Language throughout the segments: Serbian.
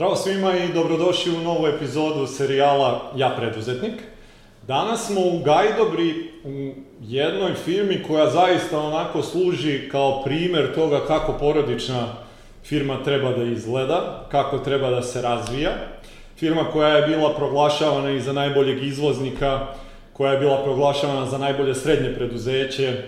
Zdravo svima i dobrodošli u novu epizodu serijala Ja preduzetnik. Danas smo u Gajdobri u jednoj firmi koja zaista onako služi kao primer toga kako porodična firma treba da izgleda, kako treba da se razvija. Firma koja je bila proglašavana i za najboljeg izvoznika, koja je bila proglašavana za najbolje srednje preduzeće.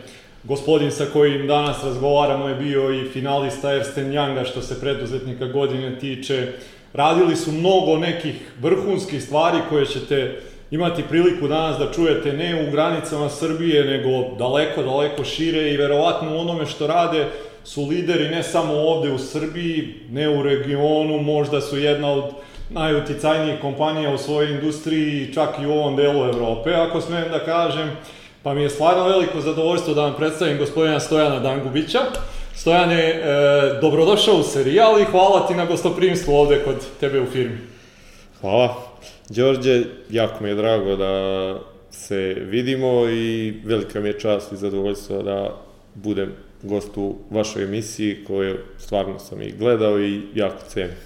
Gospodin sa kojim danas razgovaramo je bio i finalista Ersten Younga što se preduzetnika godine tiče. Radili su mnogo nekih vrhunskih stvari koje ćete imati priliku danas da čujete ne u granicama Srbije, nego daleko, daleko šire i verovatno u onome što rade su lideri ne samo ovde u Srbiji, ne u regionu, možda su jedna od najuticajnijih kompanija u svojoj industriji, čak i u ovom delu Evrope, ako smem da kažem. Pa mi je stvarno veliko zadovoljstvo da vam predstavim gospodina Stojana Dangubića. Stojane, e, dobrodošao u serijal i hvala ti na gostoprimstvu ovde kod tebe u firmi. Hvala. Đorđe, jako mi je drago da se vidimo i velika mi je čast i zadovoljstvo da budem gost u vašoj emisiji koju stvarno sam i gledao i jako cenim.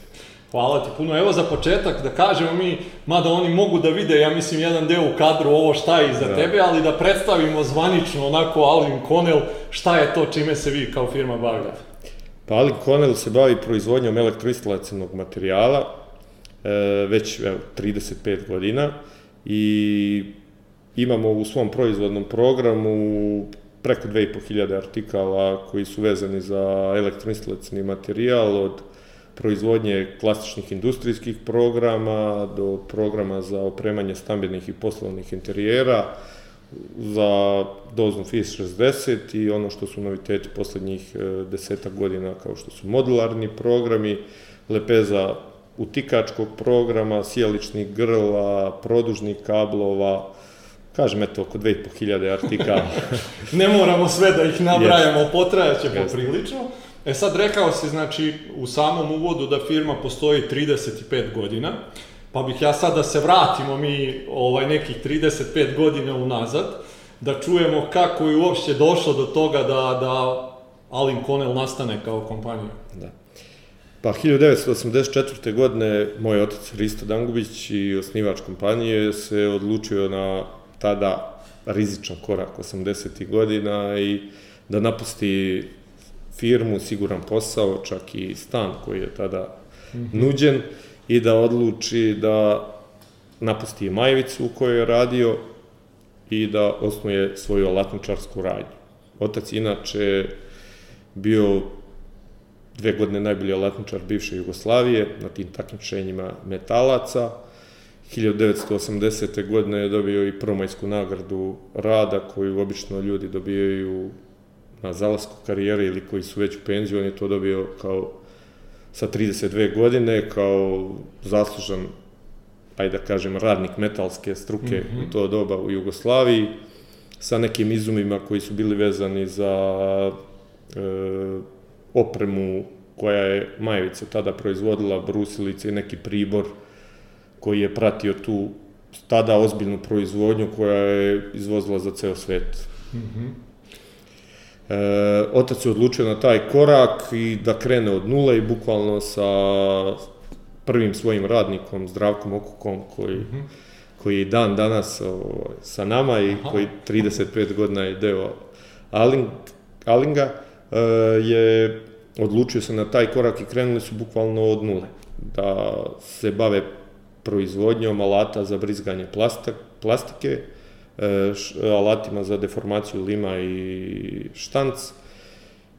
Hvala ti puno. Evo za početak da kažemo mi, mada oni mogu da vide, ja mislim, jedan deo u kadru ovo šta je iza da. tebe, ali da predstavimo zvanično onako Alvin Connell šta je to čime se vi kao firma bavite. Pa Alvin Connell se bavi proizvodnjom elektroinstalacijnog materijala e, već evo, 35 godina i imamo u svom proizvodnom programu preko 2500 artikala koji su vezani za elektroinstalacijni materijal od proizvodnje klasičnih industrijskih programa do programa za opremanje stambenih i poslovnih interijera, za doznu FIS 60 i ono što su noviteti poslednjih e, desetak godina kao što su modularni programi, lepeza utikačkog programa, sjeličnih grla, produžnih kablova, kažem eto oko 2500 artikala. ne moramo sve da ih nabrajamo, yes. potrajaće poprilično. E sad rekao si, znači, u samom uvodu da firma postoji 35 godina, pa bih ja sad da se vratimo mi ovaj nekih 35 godina unazad, da čujemo kako je uopšte došlo do toga da, da Alin Connell nastane kao kompanija. Da. Pa 1984. godine moj otac Risto Dangubić i osnivač kompanije se odlučio na tada rizičan korak 80. godina i da napusti firmu, siguran posao, čak i stan koji je tada mm -hmm. nuđen i da odluči da napusti Majevicu u kojoj je radio i da osnuje svoju alatničarsku radnju. Otac inače bio dve godine najbolji alatničar bivše Jugoslavije na tim takmičenjima metalaca. 1980. godine je dobio i promajsku nagradu rada koju obično ljudi dobijaju na zalasku karijere ili koji su već u penziju, on je to dobio kao sa 32 godine, kao zaslužan, ajde da kažem, radnik metalske struke mm -hmm. u to doba u Jugoslaviji, sa nekim izumima koji su bili vezani za e, opremu koja je Majevica tada proizvodila, brusilice i neki pribor koji je pratio tu tada ozbiljnu proizvodnju koja je izvozila za ceo svet. Mm -hmm. E, otac je odlučio na taj korak i da krene od nule i bukvalno sa prvim svojim radnikom, Zdravkom Okukom, koji, mm -hmm. koji je dan danas o, ovaj, sa nama i Aha. koji 35 godina je deo Aling, Alinga, e, je odlučio se na taj korak i krenuli su bukvalno od nule. Da se bave proizvodnjom alata za brizganje plastak, plastike, alatima za deformaciju lima i štanc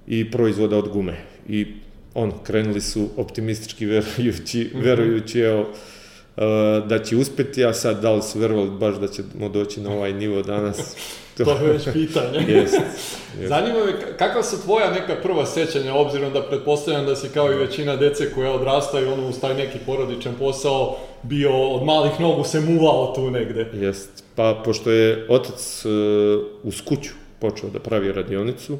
i proizvoda od gume. I on, krenuli su optimistički verujući, mhm. verujući evo, e, da će uspeti, a sad da li su verovali baš da ćemo doći na ovaj nivo danas? To, to je već pitanje. jest, jest. Zanima me, kakva su tvoja neka prva sećanja, obzirom da pretpostavljam da si kao i većina dece koja odrastaju ono uz taj neki porodičan posao bio od malih nogu se muvao tu negde. Jest. Pa, pošto je otac uh, uz kuću počeo da pravi radionicu,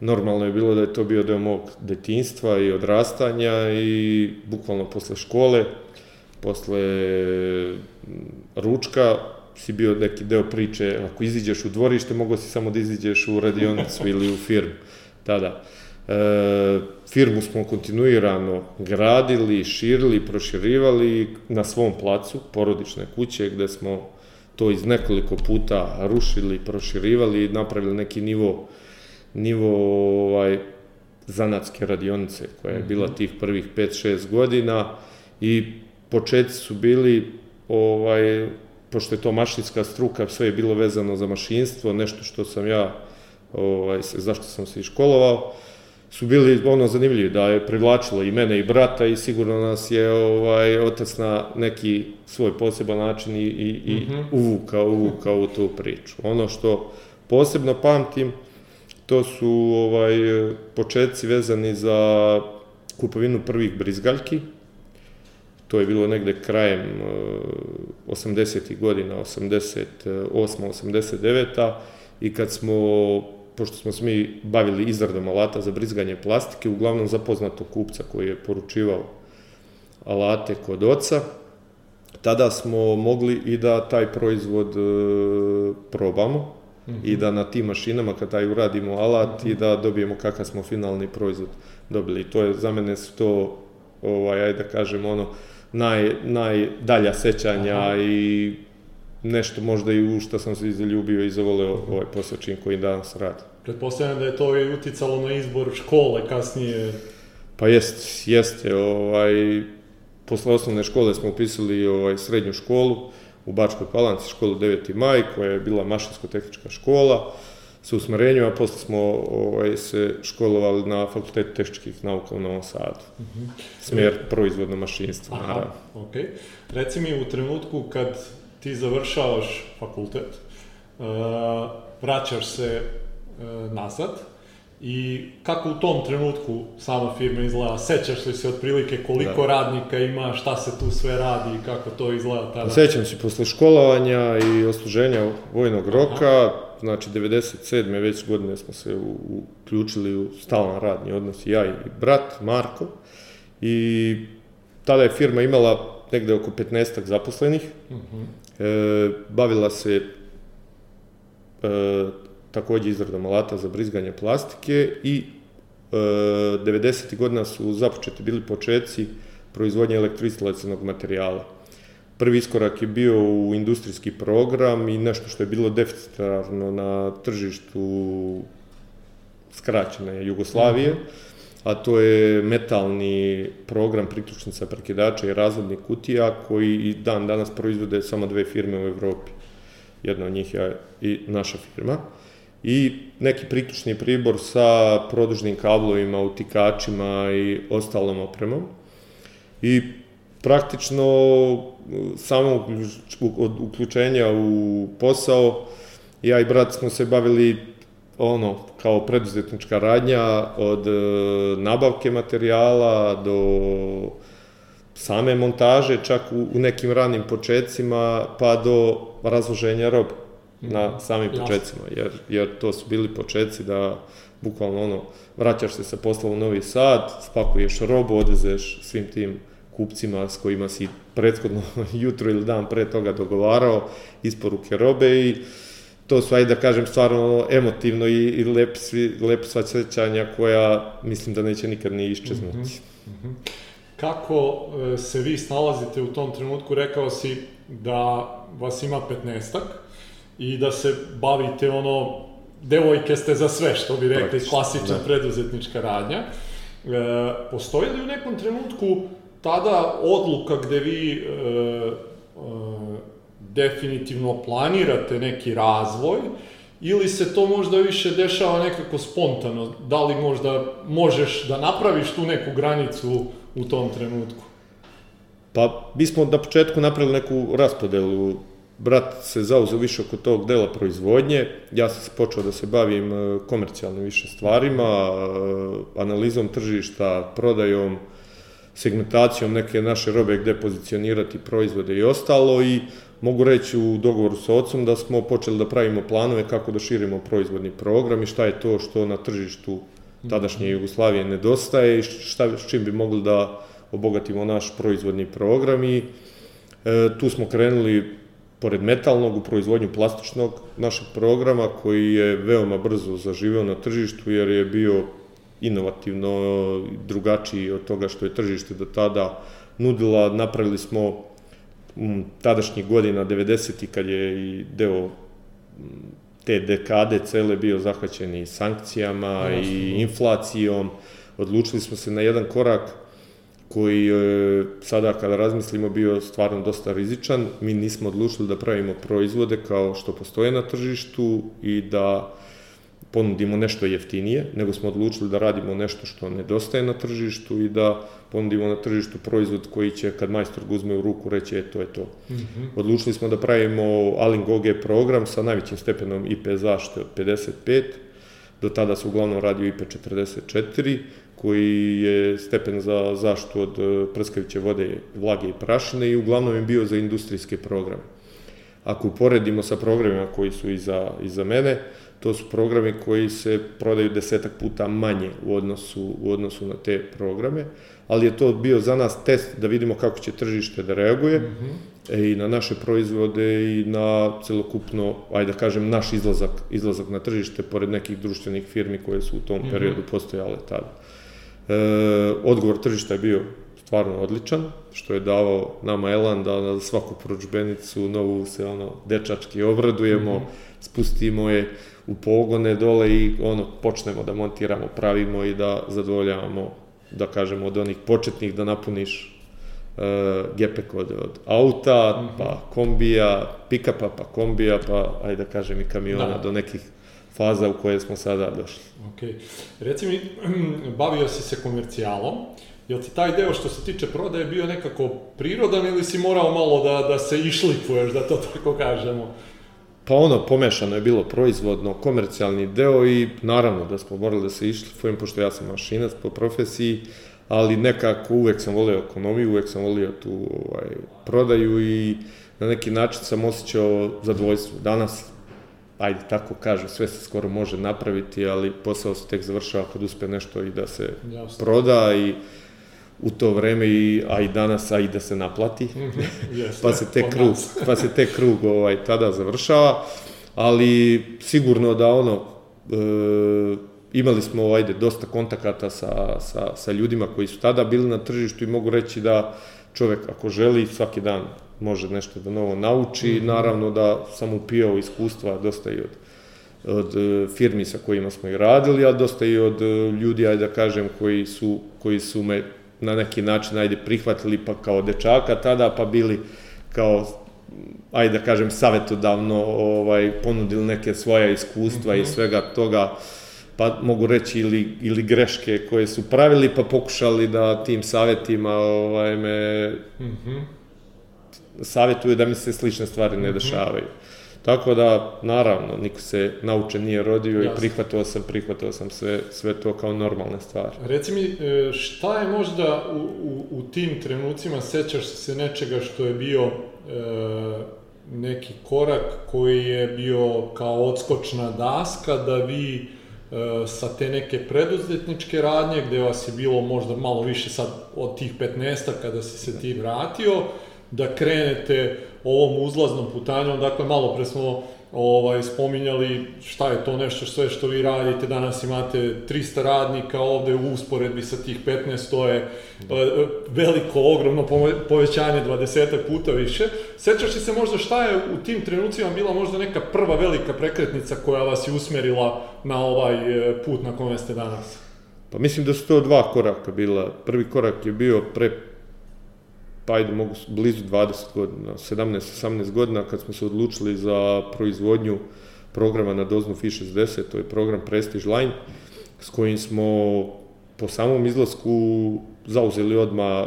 normalno je bilo da je to bio deo mog detinstva i odrastanja i bukvalno posle škole, posle ručka, si bio neki deo priče, ako iziđeš u dvorište, mogo si samo da iziđeš u radionicu ili u firmu tada. E, firmu smo kontinuirano gradili, širili, proširivali na svom placu, porodične kuće, gde smo to iz nekoliko puta rušili, proširivali i napravili neki nivo, nivo ovaj, zanatske radionice koja je bila tih prvih 5-6 godina i početci su bili ovaj, pošto je to mašinska struka, sve je bilo vezano za mašinstvo, nešto što sam ja, ovaj, zašto sam se i školovao, su bili ono zanimljivi, da je privlačilo i mene i brata i sigurno nas je ovaj, otac na neki svoj poseban način i, i, i mm -hmm. uvukao, uvukao u tu priču. Ono što posebno pamtim, to su ovaj, početci vezani za kupovinu prvih brizgaljki, to je bilo negde krajem 80. godina, 88. 89. i kad smo pošto smo se mi bavili izradom alata za brizganje plastike, uglavnom zapoznatog kupca koji je poručivao alate kod oca, tada smo mogli i da taj proizvod e, probamo mm -hmm. i da na tim mašinama kad taj uradimo alat mm -hmm. i da dobijemo kakav smo finalni proizvod dobili. To je, za mene su to, ovaj, ajde da kažem, ono, naj, najdalja sećanja Aha. i nešto možda i u što sam se zaljubio i zavoleo ovaj posao čim koji danas radi. Pretpostavljam da je to i uticalo na izbor škole kasnije. Pa jest, jeste, ovaj, posle osnovne škole smo upisali ovaj, srednju školu u Bačkoj Palanci, školu 9. maj, koja je bila mašinsko-tehnička škola sa usmerenjem, a posle smo ovaj, se školovali na Fakultetu tehničkih nauka u Novom Sadu. Uh mhm. -huh. Smer proizvodno mašinstvo, Aha, naravno. Okay. Reci mi u trenutku kad ti završavaš fakultet, uh, vraćaš se uh, nazad i kako u tom trenutku sama firma izgleda? Sećaš li se otprilike koliko da. radnika ima, šta se tu sve radi i kako to izgleda tada? Sećam se posle školovanja i osluženja vojnog roka, Aha. znači 97. već godine smo se uključili u stalan radni odnos, ja i brat Marko, i tada je firma imala negde oko 15 zaposlenih, uh mhm. -huh e, bavila se e, takođe izradom alata za brizganje plastike i e, 90. godina su započeti bili početci proizvodnje elektroinstalacijenog materijala. Prvi iskorak je bio u industrijski program i nešto što je bilo deficitarno na tržištu skraćene Jugoslavije. Uh mhm. A to je metalni program priključnica prekidača i razvodnih kutija koji i dan danas proizvode samo dve firme u Evropi. Jedna od njih je i naša firma. I neki priključni pribor sa produžnim kablovima, utikačima i ostalom opremom. I praktično samo od uključenja u posao ja i brat smo se bavili ono, kao preduzetnička radnja od e, nabavke materijala do same montaže, čak u, u nekim ranim početcima, pa do razloženja roba na mhm. samim početcima, jer, jer to su bili početci da bukvalno ono, vraćaš se sa posla u Novi Sad, spakuješ robu, odezeš svim tim kupcima s kojima si prethodno jutro ili dan pre toga dogovarao isporuke robe i to su, ajde da kažem, stvarno emotivno i, i lep, svi, lep sva sećanja koja mislim da neće nikad ni iščeznuti. Mm -hmm. Kako e, se vi snalazite u tom trenutku? Rekao si da vas ima 15 i da se bavite ono, devojke ste za sve, što bi rekli, Praktično, klasična da. preduzetnička radnja. E, postoji li u nekom trenutku tada odluka gde vi e, e, definitivno planirate neki razvoj, ili se to možda više dešava nekako spontano? Da li možda možeš da napraviš tu neku granicu u tom trenutku? Pa, mi smo na početku napravili neku raspodelu. Brat se zauzeo više oko tog dela proizvodnje, ja sam počeo da se bavim e, komercijalnim više stvarima, e, analizom tržišta, prodajom, segmentacijom neke naše robe gde pozicionirati proizvode i ostalo i mogu reći u dogovoru sa ocom da smo počeli da pravimo planove kako da širimo proizvodni program i šta je to što na tržištu tadašnje Jugoslavije nedostaje i šta, s čim bi mogli da obogatimo naš proizvodni program i e, tu smo krenuli pored metalnog u proizvodnju plastičnog našeg programa koji je veoma brzo zaživeo na tržištu jer je bio inovativno, drugačiji od toga što je tržište do tada nudila. Napravili smo tadašnjih godina, 90. kad je i deo te dekade cele bio zahvaćen i sankcijama Jasno. i inflacijom. Odlučili smo se na jedan korak koji je sada kada razmislimo bio stvarno dosta rizičan. Mi nismo odlučili da pravimo proizvode kao što postoje na tržištu i da ponudimo nešto jeftinije, nego smo odlučili da radimo nešto što nedostaje na tržištu i da ponudimo na tržištu proizvod koji će kad majstor ga uzme u ruku reći e, to je to. Mm -hmm. Odlučili smo da pravimo Alling OG program sa najvećim stepenom IP zaštite od 55, do tada se uglavnom radio IP 44, koji je stepen za zaštitu od e, prskaviće vode, vlage i prašine i uglavnom je bio za industrijske programe. Ako uporedimo sa programima koji su iza, iza mene, to su programi koji se prodaju desetak puta manje u odnosu, u odnosu na te programe, ali je to bio za nas test da vidimo kako će tržište da reaguje mm -hmm. i na naše proizvode i na celokupno, ajde da kažem, naš izlazak, izlazak na tržište pored nekih društvenih firmi koje su u tom mm -hmm. periodu postojale tada. E, odgovor tržišta je bio stvarno odličan, što je davao nama elan da na svaku prođbenicu novu se ono dečački obradujemo, mm -hmm. spustimo je u pogone dole i ono počnemo da montiramo, pravimo i da zadovoljavamo, da kažemo, od onih početnih da napuniš uh, gepek od, od auta, mm -hmm. pa kombija, pikapa, pa kombija, pa ajde da kažem i kamiona da. do nekih faza u koje smo sada došli. Ok. Reci mi, bavio si se komercijalom, je ti taj deo što se tiče prodaje bio nekako prirodan ili si morao malo da, da se išlipuješ, da to tako kažemo? Pa ono, pomešano je bilo proizvodno, komercijalni deo i naravno da smo morali da se išlifujem, pošto ja sam mašinac po profesiji, ali nekako uvek sam volio ekonomiju, uvek sam volio tu ovaj, prodaju i na neki način sam osjećao zadovoljstvo. Danas ajde tako kažu, sve se skoro može napraviti, ali posao se tek završava kad uspe nešto i da se Jasne. proda i u to vreme i a i danas a i da se naplati. Mhm, pa se te krug pa se te krug ovaj tada završava, ali sigurno da ono e, imali smo ajde dosta kontakata sa, sa, sa ljudima koji su tada bili na tržištu i mogu reći da čovek ako želi svaki dan može nešto da novo nauči, mm -hmm. naravno da sam upijao iskustva dosta i od od e, firmi sa kojima smo i radili, a dosta i od e, ljudi, ajde da kažem, koji su, koji su me na neki način, ajde, prihvatili pa kao dečaka tada, pa bili kao ajde da kažem, savetodavno ovaj, ponudili neke svoja iskustva mm -hmm. i mhm. svega toga, pa mogu reći ili, ili greške koje su pravili, pa pokušali da tim savetima ovaj, me mm -hmm. savjetuju da mi se slične stvari ne mhm. dešavaju. Tako da, naravno, niko se nauče nije rodio Jasne. i prihvatio sam, prihvatio sam sve, sve to kao normalne stvari. Reci mi, e, šta je možda u, u, u tim trenucima, sećaš se nečega što je bio e, neki korak koji je bio kao odskočna daska da vi e, sa te neke preduzetničke radnje, gde vas je bilo možda malo više sad od tih 15 kada si se ti vratio, da krenete ovom uzlaznom putanjom, dakle malo pre smo ovaj, spominjali šta je to nešto sve što vi radite, danas imate 300 radnika ovde u usporedbi sa tih 15, to je e, veliko, ogromno povećanje 20 puta više. Sećaš li se možda šta je u tim trenucima bila možda neka prva velika prekretnica koja vas je usmerila na ovaj e, put na kome ste danas? Pa mislim da su to dva koraka bila. Prvi korak je bio pre pa ajde mogu blizu 20 godina, 17-18 godina kad smo se odlučili za proizvodnju programa na doznu Fi-60, to je program Prestige Line, s kojim smo po samom izlasku zauzeli odma e,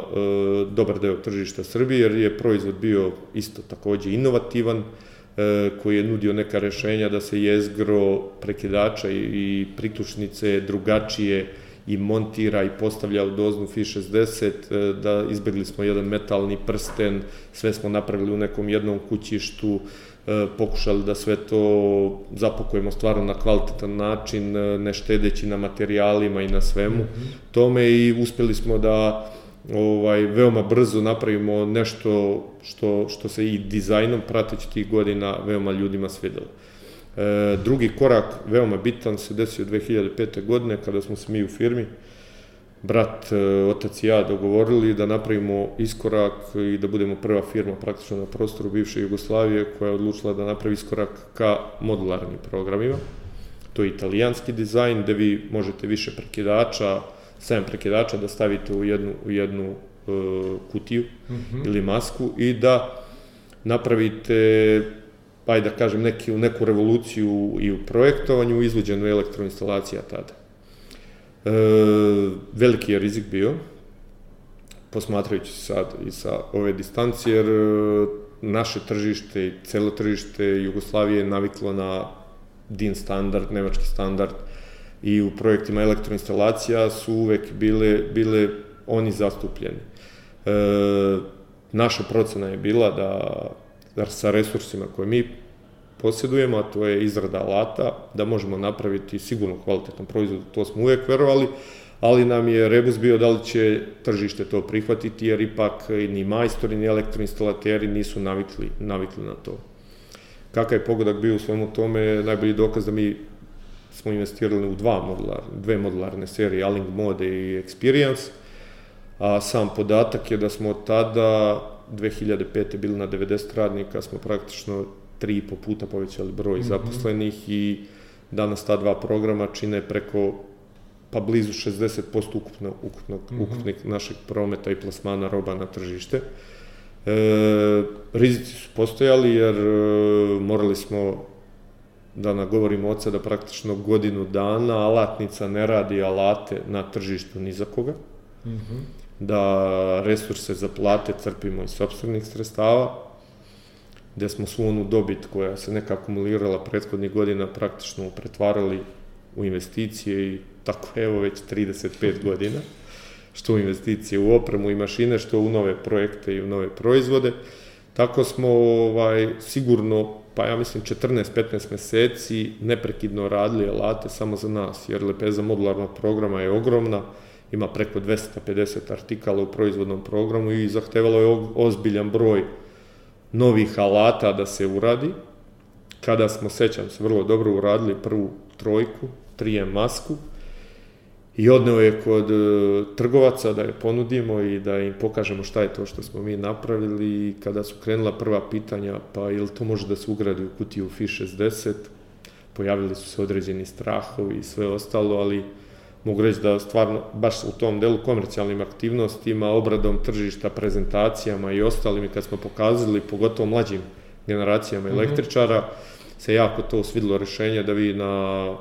dobar deo tržišta Srbije, jer je proizvod bio isto takođe inovativan, e, koji je nudio neka rešenja da se jezgro prekidača i, i priključnice drugačije i montira i postavlja u doznu Fi 60, e, da izbegli smo jedan metalni prsten, sve smo napravili u nekom jednom kućištu, e, pokušali da sve to zapakujemo stvarno na kvalitetan način, e, ne štedeći na materijalima i na svemu mm -hmm. tome i uspeli smo da ovaj veoma brzo napravimo nešto što što se i dizajnom prateći tih godina veoma ljudima svidelo. E, drugi korak, veoma bitan, se desio 2005. godine kada smo se mi u firmi, brat, e, otac i ja dogovorili da napravimo iskorak i da budemo prva firma praktično na prostoru bivše Jugoslavije koja je odlučila da napravi iskorak ka modularnim programima. To je italijanski dizajn gde vi možete više prekidača, 7 prekidača da stavite u jednu, u jednu uh, kutiju mm -hmm. ili masku i da napravite pa da kažem, neki, neku revoluciju i u projektovanju, izvođenju elektroinstalacija tada. E, veliki je rizik bio, posmatrajući sad i sa ove distancije, jer e, naše tržište i celo tržište Jugoslavije je naviklo na DIN standard, nemački standard, i u projektima elektroinstalacija su uvek bile, bile oni zastupljeni. E, naša procena je bila da sa resursima koje mi posjedujemo, a to je izrada alata, da možemo napraviti sigurno kvalitetan proizvod, to smo uvek verovali, ali nam je rebus bio da li će tržište to prihvatiti, jer ipak ni majstori, ni elektroinstalateri nisu navikli, navikli na to. Kakav je pogodak bio u svemu tome, najbolji dokaz da mi smo investirali u dva modularne, dve modularne serije, Aling Mode i Experience, a sam podatak je da smo tada 2005. bili na 90 radnika, smo praktično tri i po puta povećali broj mm -hmm. zaposlenih i danas ta dva programa čine preko pa blizu 60% ukupno, ukupnog, mm -hmm. ukupnih našeg prometa i plasmana roba na tržište. E, rizici su postojali jer e, morali smo da nagovorimo oca da praktično godinu dana alatnica ne radi alate na tržištu ni za koga, mm -hmm. Da resurse za plate crpimo iz sobstvenih sredstava, gde smo svu onu dobit koja se neka akumulirala prethodnih godina praktično pretvarali u investicije i tako evo već 35 godina, što u investicije u opremu i mašine, što u nove projekte i u nove proizvode. Tako smo ovaj, sigurno, pa ja mislim 14-15 meseci neprekidno radili alate samo za nas, jer lepeza modularnog programa je ogromna, ima preko 250 artikala u proizvodnom programu i zahtevalo je ozbiljan broj novih alata da se uradi. Kada smo, sećam se, vrlo dobro uradili prvu trojku, 3M masku, i odneo je kod e, trgovaca da je ponudimo i da im pokažemo šta je to što smo mi napravili i kada su krenula prva pitanja, pa ili to može da se ugradi u kutiju FI 60, pojavili su se određeni strahovi i sve ostalo, ali mogu reći da stvarno, baš u tom delu komercijalnim aktivnostima, obradom tržišta, prezentacijama i ostalim, i kad smo pokazali, pogotovo mlađim generacijama mhm. električara, mm -hmm. se jako to usvidilo rešenje da vi na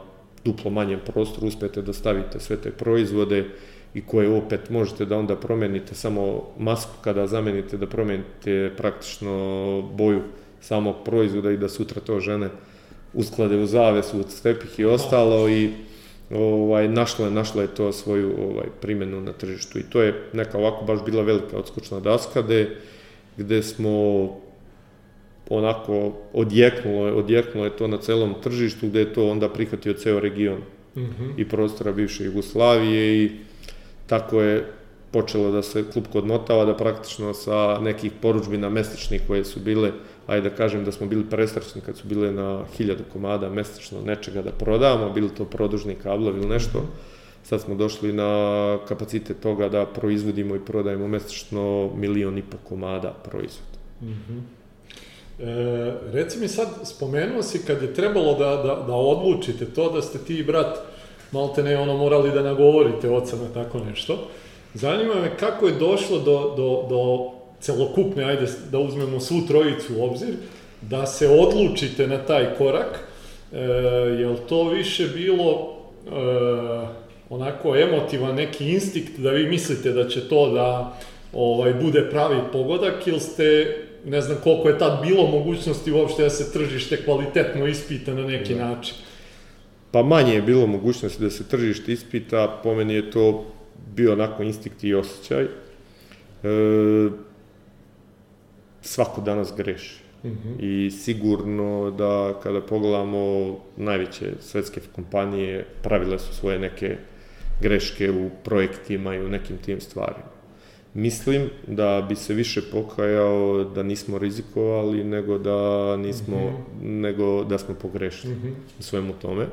duplo manjem prostoru uspete da stavite sve te proizvode i koje opet možete da onda promenite samo masku kada zamenite, da promenite praktično boju samog proizvoda i da sutra to žene usklade u zavesu od stepih i ostalo i ovaj, našla, je, našla je to svoju ovaj, primjenu na tržištu i to je neka ovako baš bila velika odskočna daska gde, gde smo onako odjeknulo je, odjeknulo je to na celom tržištu gde je to onda prihvatio ceo region mm -hmm. i prostora bivše Jugoslavije i tako je počelo da se klub kodmotava, da praktično sa nekih poručbina mesečnih koje su bile, ajde da kažem da smo bili presrećni kad su bile na hiljadu komada mesečno nečega da prodamo, bili to produžni kablovi ili nešto, sad smo došli na kapacitet toga da proizvodimo i prodajemo mesečno milion i po komada proizvoda. Mm -hmm. E, reci mi sad, spomenuo si kad je trebalo da, da, da odlučite to da ste ti i brat malte ne ono morali da nagovorite oca na tako nešto. Zanima me kako je došlo do, do, do celokupne, ajde da uzmemo svu trojicu u obzir, da se odlučite na taj korak, e, je li to više bilo e, onako emotivan neki instinkt da vi mislite da će to da ovaj bude pravi pogodak ili ste ne znam koliko je tad bilo mogućnosti uopšte da se tržište kvalitetno ispita na neki da. način. Pa manje je bilo mogućnosti da se tržište ispita, po meni je to bio onako instinkt i osjećaj. E, svako danas greši. Mm -hmm. I sigurno da kada pogledamo najveće svetske kompanije pravile su svoje neke greške u projektima i u nekim tim stvarima. Mislim da bi se više pokajao da nismo rizikovali nego da nismo, mm -hmm. nego da smo pogrešili mm -hmm. u svemu tome.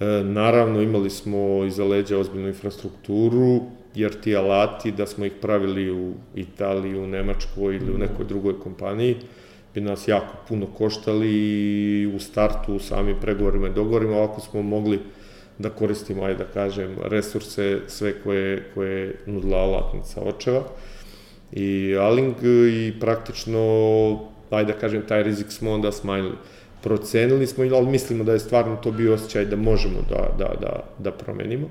E, naravno, imali smo iza leđa ozbiljnu infrastrukturu, jer ti alati, da smo ih pravili u Italiji, u Nemačkoj ili u nekoj drugoj kompaniji, bi nas jako puno koštali i u startu, u samim pregovorima i dogovorima, ovako smo mogli da koristimo, ajde da kažem, resurse, sve koje, koje nudila alatnica očeva i Aling i praktično, ajde da kažem, taj rizik smo onda smanjili. Procenili smo, ali mislimo da je stvarno to bio osjećaj da možemo da, da, da, da promenimo.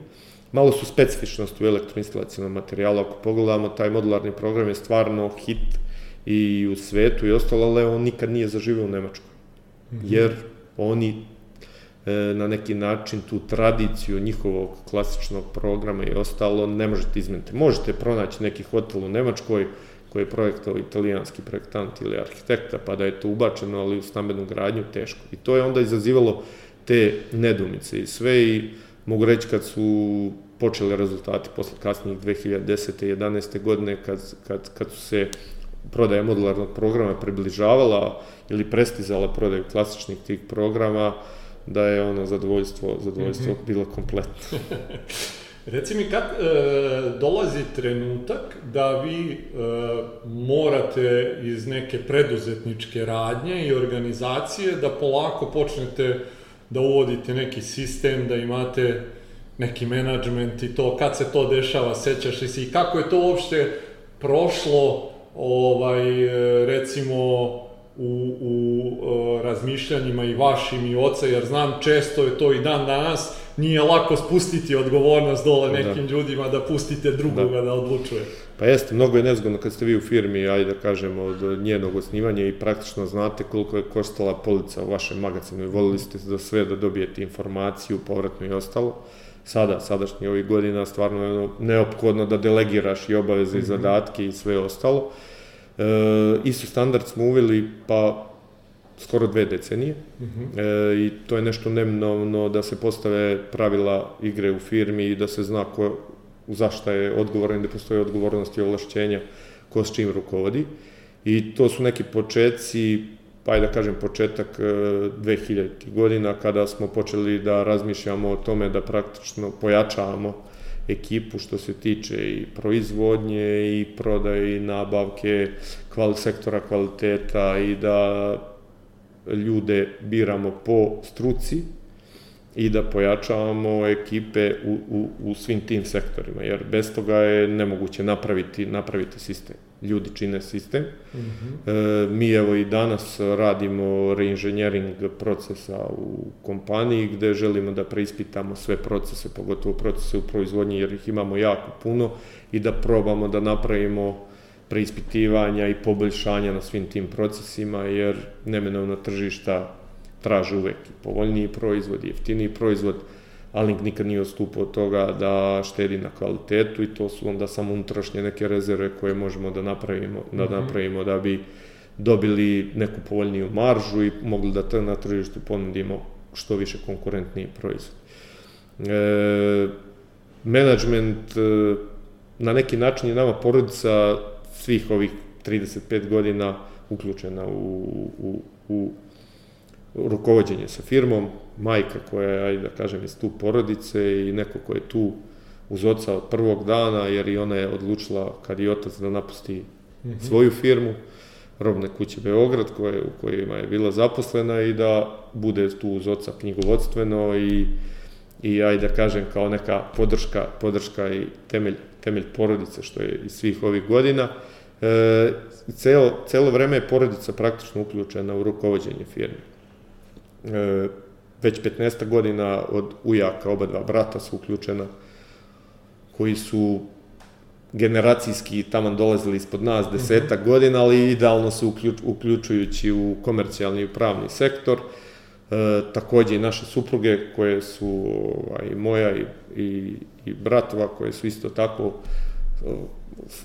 Malo su specifičnosti u elektroinstalacijalnom materijalu, ako pogledamo, taj modularni program je stvarno hit i u svetu i ostalo, ali on nikad nije zaživio u Nemačkoj. Mm -hmm. Jer oni e, na neki način tu tradiciju njihovog klasičnog programa i ostalo ne možete izmeniti. Možete pronaći neki hotel u Nemačkoj koji je projektao italijanski projektant ili arhitekta, pa da je to ubačeno, ali u stambenu gradnju teško. I to je onda izazivalo te nedumice i sve i mogu reći kad su počeli rezultati posle kasnijih 2010. i 11. godine kad, kad, kad su se prodaja modularnog programa približavala ili prestizala prodaju klasičnih tih programa, da je ono zadovoljstvo, zadovoljstvo mm -hmm. bilo kompletno. Reci mi, kad e, dolazi trenutak da vi e, morate iz neke preduzetničke radnje i organizacije da polako počnete da uvodite neki sistem, da imate neki menadžment i to, kad se to dešava, sećaš li si i kako je to uopšte prošlo, ovaj, e, recimo, u, u uh, razmišljanjima i vašim i oca, jer znam često je to i dan danas, nije lako spustiti odgovornost dole da. nekim da. ljudima da pustite drugoga da. da odlučuje. Pa jeste, mnogo je nezgodno kad ste vi u firmi, ajde da kažemo, od njenog osnivanja i praktično znate koliko je koštala polica u vašem magazinu i volili ste da sve da dobijete informaciju, povratno i ostalo. Sada, sadašnji ovih godina, stvarno je neophodno da delegiraš i obaveze mm -hmm. i zadatke i sve ostalo. E, ISO standard smo uveli pa skoro dve decenije mhm. -huh. e, i to je nešto nemnovno da se postave pravila igre u firmi i da se zna ko, zašta je odgovoran, da postoje odgovornosti i ovlašćenja ko s čim rukovodi. I to su neki početci, pa da kažem početak 2000. E, godina kada smo počeli da razmišljamo o tome da praktično pojačavamo ekipu što se tiče i proizvodnje i prodaje i nabavke kvali, sektora kvaliteta i da ljude biramo po struci i da pojačavamo ekipe u, u, u svim tim sektorima, jer bez toga je nemoguće napraviti, napraviti sistem ljudi čine sistem. Mm -hmm. e, mi evo i danas radimo reinženjering procesa u kompaniji gde želimo da preispitamo sve procese, pogotovo procese u proizvodnji jer ih imamo jako puno i da probamo da napravimo preispitivanja i poboljšanja na svim tim procesima jer nemenovna tržišta traže uvek povoljniji proizvod, jeftiniji proizvod, Alink nikad nije odstupao od toga da štedi na kvalitetu i to su onda samo unutrašnje neke rezerve koje možemo da napravimo, da mhm. napravimo da bi dobili neku povoljniju maržu i mogli da na tržištu ponudimo što više konkurentniji proizvod. E, management e, na neki način je nama porodica svih ovih 35 godina uključena u, u, u rukovodđenje sa firmom, majka koja je, ajde da kažem, iz tu porodice i neko ko je tu uz oca od prvog dana, jer i ona je odlučila, kad je otac, da napusti mm -hmm. svoju firmu, robne kuće Beograd, koje, u kojima je bila zaposlena i da bude tu uz oca knjigovodstveno i, i ajde da kažem, kao neka podrška, podrška i temelj, temelj porodice, što je iz svih ovih godina. E, celo, celo vreme je porodica praktično uključena u rukovodđenje firme. E, već 15 godina od ujaka, oba dva brata su uključena, koji su generacijski taman dolazili ispod nas desetak mm -hmm. godina, ali idealno su uključ, uključujući u komercijalni i pravni sektor. E, takođe i naše supruge koje su ovaj, moja i, i, i bratova koje su isto tako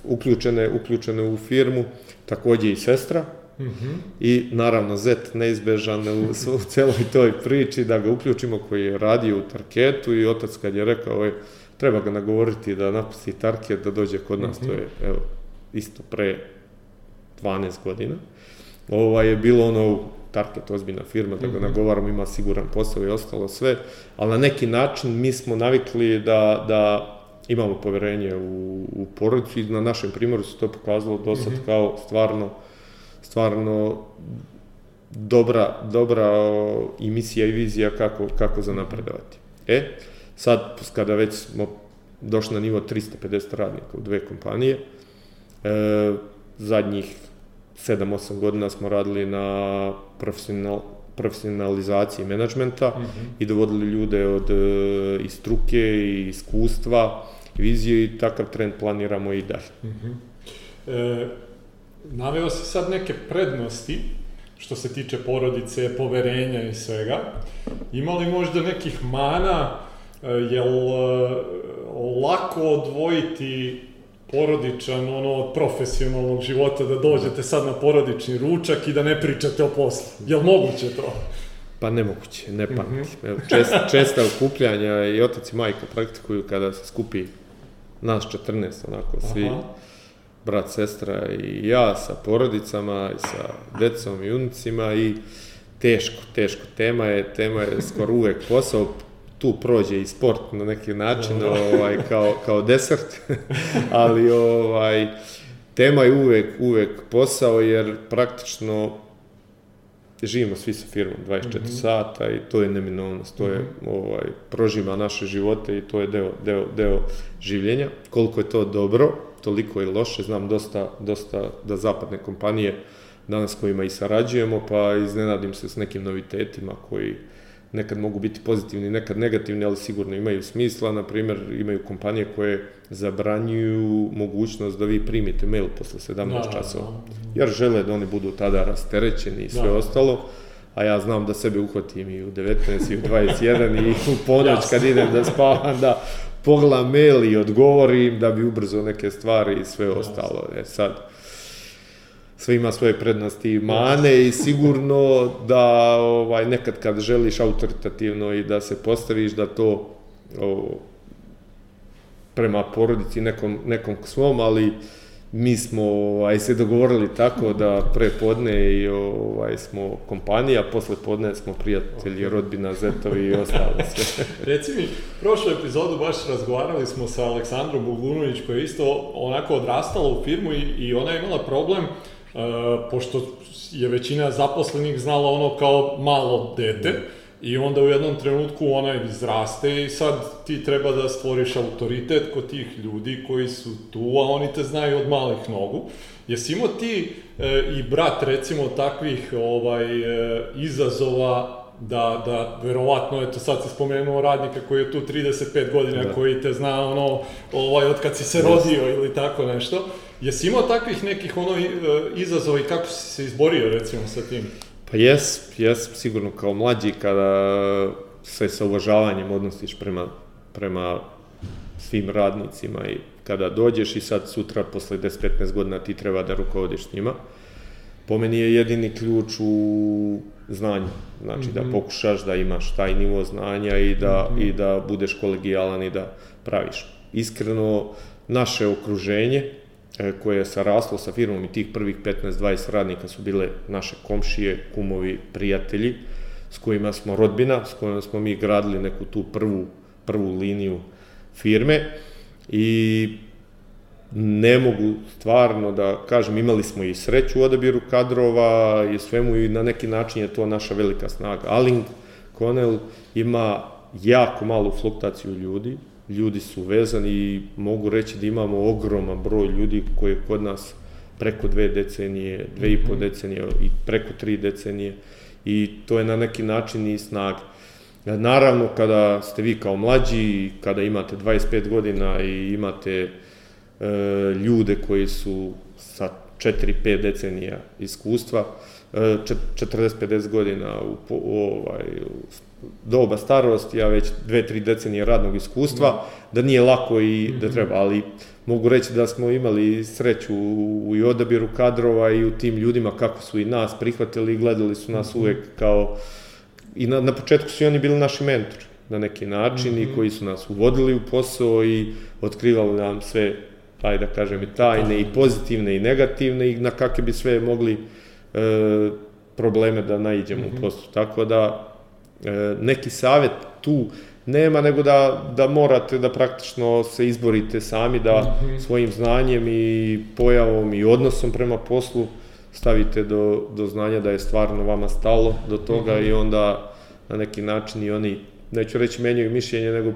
uključene, uključene u firmu, takođe i sestra. Mm -hmm. I naravno Zet neizbežan u, u celoj toj priči da ga uključimo koji je radio u Tarketu i otac kad je rekao ovaj, treba ga nagovoriti da napusti Tarket, da dođe kod nas, to je, evo, isto pre 12 godina. Ovaj je bilo ono, Target ozbiljna firma, da ga nagovaram, ima siguran posao i ostalo sve, ali na neki način mi smo navikli da, da imamo poverenje u, u porodicu i na našem primjeru se to pokazalo do sad kao stvarno, stvarno dobra, dobra o, i misija i vizija kako, kako za napredovati. E, sad, kada već smo došli na nivo 350 radnika u dve kompanije, e, zadnjih 7-8 godina smo radili na profesional, profesionalizaciji menadžmenta mm -hmm. i dovodili ljude od e, i struke i iskustva vizije i takav trend planiramo i dalje. Mm -hmm. e, naveo si sad neke prednosti što se tiče porodice, poverenja i svega. Ima li možda nekih mana, e, jel e, lako odvojiti porodičan, ono, od profesionalnog života, da dođete sad na porodični ručak i da ne pričate o poslu. Je li moguće to? Pa nemoguće, ne pamti. Mm -hmm. Čest, česta okupljanja i otac i majka praktikuju kada se skupi nas 14, onako, svi, Aha. Brat, sestra i ja sa porodicama i sa decom i unicima i teško, teško. Tema je, tema je skoro uvek posao, tu prođe i sport na neki način, ovaj, kao, kao desert, ali ovaj, tema je uvek, uvek posao, jer praktično živimo svi sa firmom 24 mm -hmm. sata i to je neminovnost, to je, mm -hmm. ovaj, prožima naše živote i to je deo, deo, deo življenja. Koliko je to dobro, toliko je loše, znam dosta, dosta da zapadne kompanije danas kojima i sarađujemo, pa iznenadim se s nekim novitetima koji nekad mogu biti pozitivni, nekad negativni, ali sigurno imaju smisla. Na primjer, imaju kompanije koje zabranjuju mogućnost da vi primite mail posle 17 da, da, časova, da. jer žele da oni budu tada rasterećeni i sve da. ostalo a ja znam da sebe uhvatim i u 19 i u 21 i u ponoć kad idem da spavam, da pogledam mail i odgovorim da bi ubrzao neke stvari i sve ostalo. E sad, sve ima svoje prednosti i mane i sigurno da ovaj nekad kad želiš autoritativno i da se postaviš da to o, prema porodici nekom, nekom svom, ali mi smo ovaj, se dogovorili tako da pre podne i ovaj, smo kompanija, posle podne smo prijatelji, rodbina, zetovi i ostalo sve. Reci mi, prošlu epizodu baš razgovarali smo sa Aleksandrom Bugunović koja je isto onako odrastala u firmu i, i ona je imala problem uh, pošto je većina zaposlenih znala ono kao malo dete, I onda u jednom trenutku ona izraste i sad ti treba da stvoriš autoritet kod tih ljudi koji su tu, a oni te znaju od malih nogu. Jesi imao ti e, i brat recimo takvih ovaj e, izazova da, da verovatno, eto sad si spomenuo radnika koji je tu 35 godina, da. koji te zna ono, ovaj, od kad si se rodio ili tako nešto. Jesi imao takvih nekih ono e, izazova i kako si se izborio recimo sa tim? Pa jes, jes, sigurno kao mlađi kada se sa uvažavanjem odnosiš prema, prema svim radnicima i kada dođeš i sad sutra posle 10-15 godina ti treba da rukovodiš s njima. Po meni je jedini ključ u znanju. Znači mm -hmm. da mhm. pokušaš da imaš taj nivo znanja i da, mm -hmm. i da budeš kolegijalan i da praviš. Iskreno, naše okruženje, koje je saraslo sa firmom i tih prvih 15-20 radnika su bile naše komšije, kumovi, prijatelji, s kojima smo rodbina, s kojima smo mi gradili neku tu prvu, prvu liniju firme i ne mogu stvarno da kažem, imali smo i sreću u odabiru kadrova i svemu i na neki način je to naša velika snaga. Aling Connell ima jako malu fluktaciju ljudi, ljudi su vezani i mogu reći da imamo ogroman broj ljudi koji je kod nas preko dve decenije, dve i po mhm. decenije i preko tri decenije i to je na neki način i snaga. Naravno, kada ste vi kao mlađi, kada imate 25 godina i imate e, ljude koji su sa 4-5 decenija iskustva, e, 40-50 godina u, u, ovaj, u doba starosti, a već dve, tri decenije radnog iskustva, da. da nije lako i da mhm. treba, ali mogu reći da smo imali sreću u, i odabiru kadrova i u tim ljudima kako su i nas prihvatili i gledali su nas mhm. uvek kao i na, na početku su i oni bili naši mentori. na neki način mm -hmm. i mhm. koji su nas uvodili u posao i otkrivali nam sve, ajde da kažem, i tajne, i pozitivne, i negativne, i na kakve bi sve mogli e, probleme da naiđemo mm -hmm. u poslu. Tako da, neki savet tu nema, nego da, da morate da praktično se izborite sami, da -hmm. svojim znanjem i pojavom i odnosom prema poslu stavite do, do znanja da je stvarno vama stalo do toga mm -hmm. i onda na neki način i oni, neću reći menjaju mišljenje, nego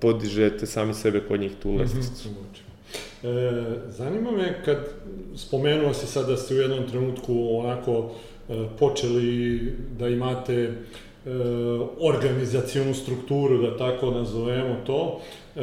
podižete sami sebe kod njih tu mhm. lestvicu. Mm -hmm. e, zanima me kad spomenuo si sad da ste u jednom trenutku onako e, počeli da imate e, organizacijonu strukturu, da tako nazovemo to, e,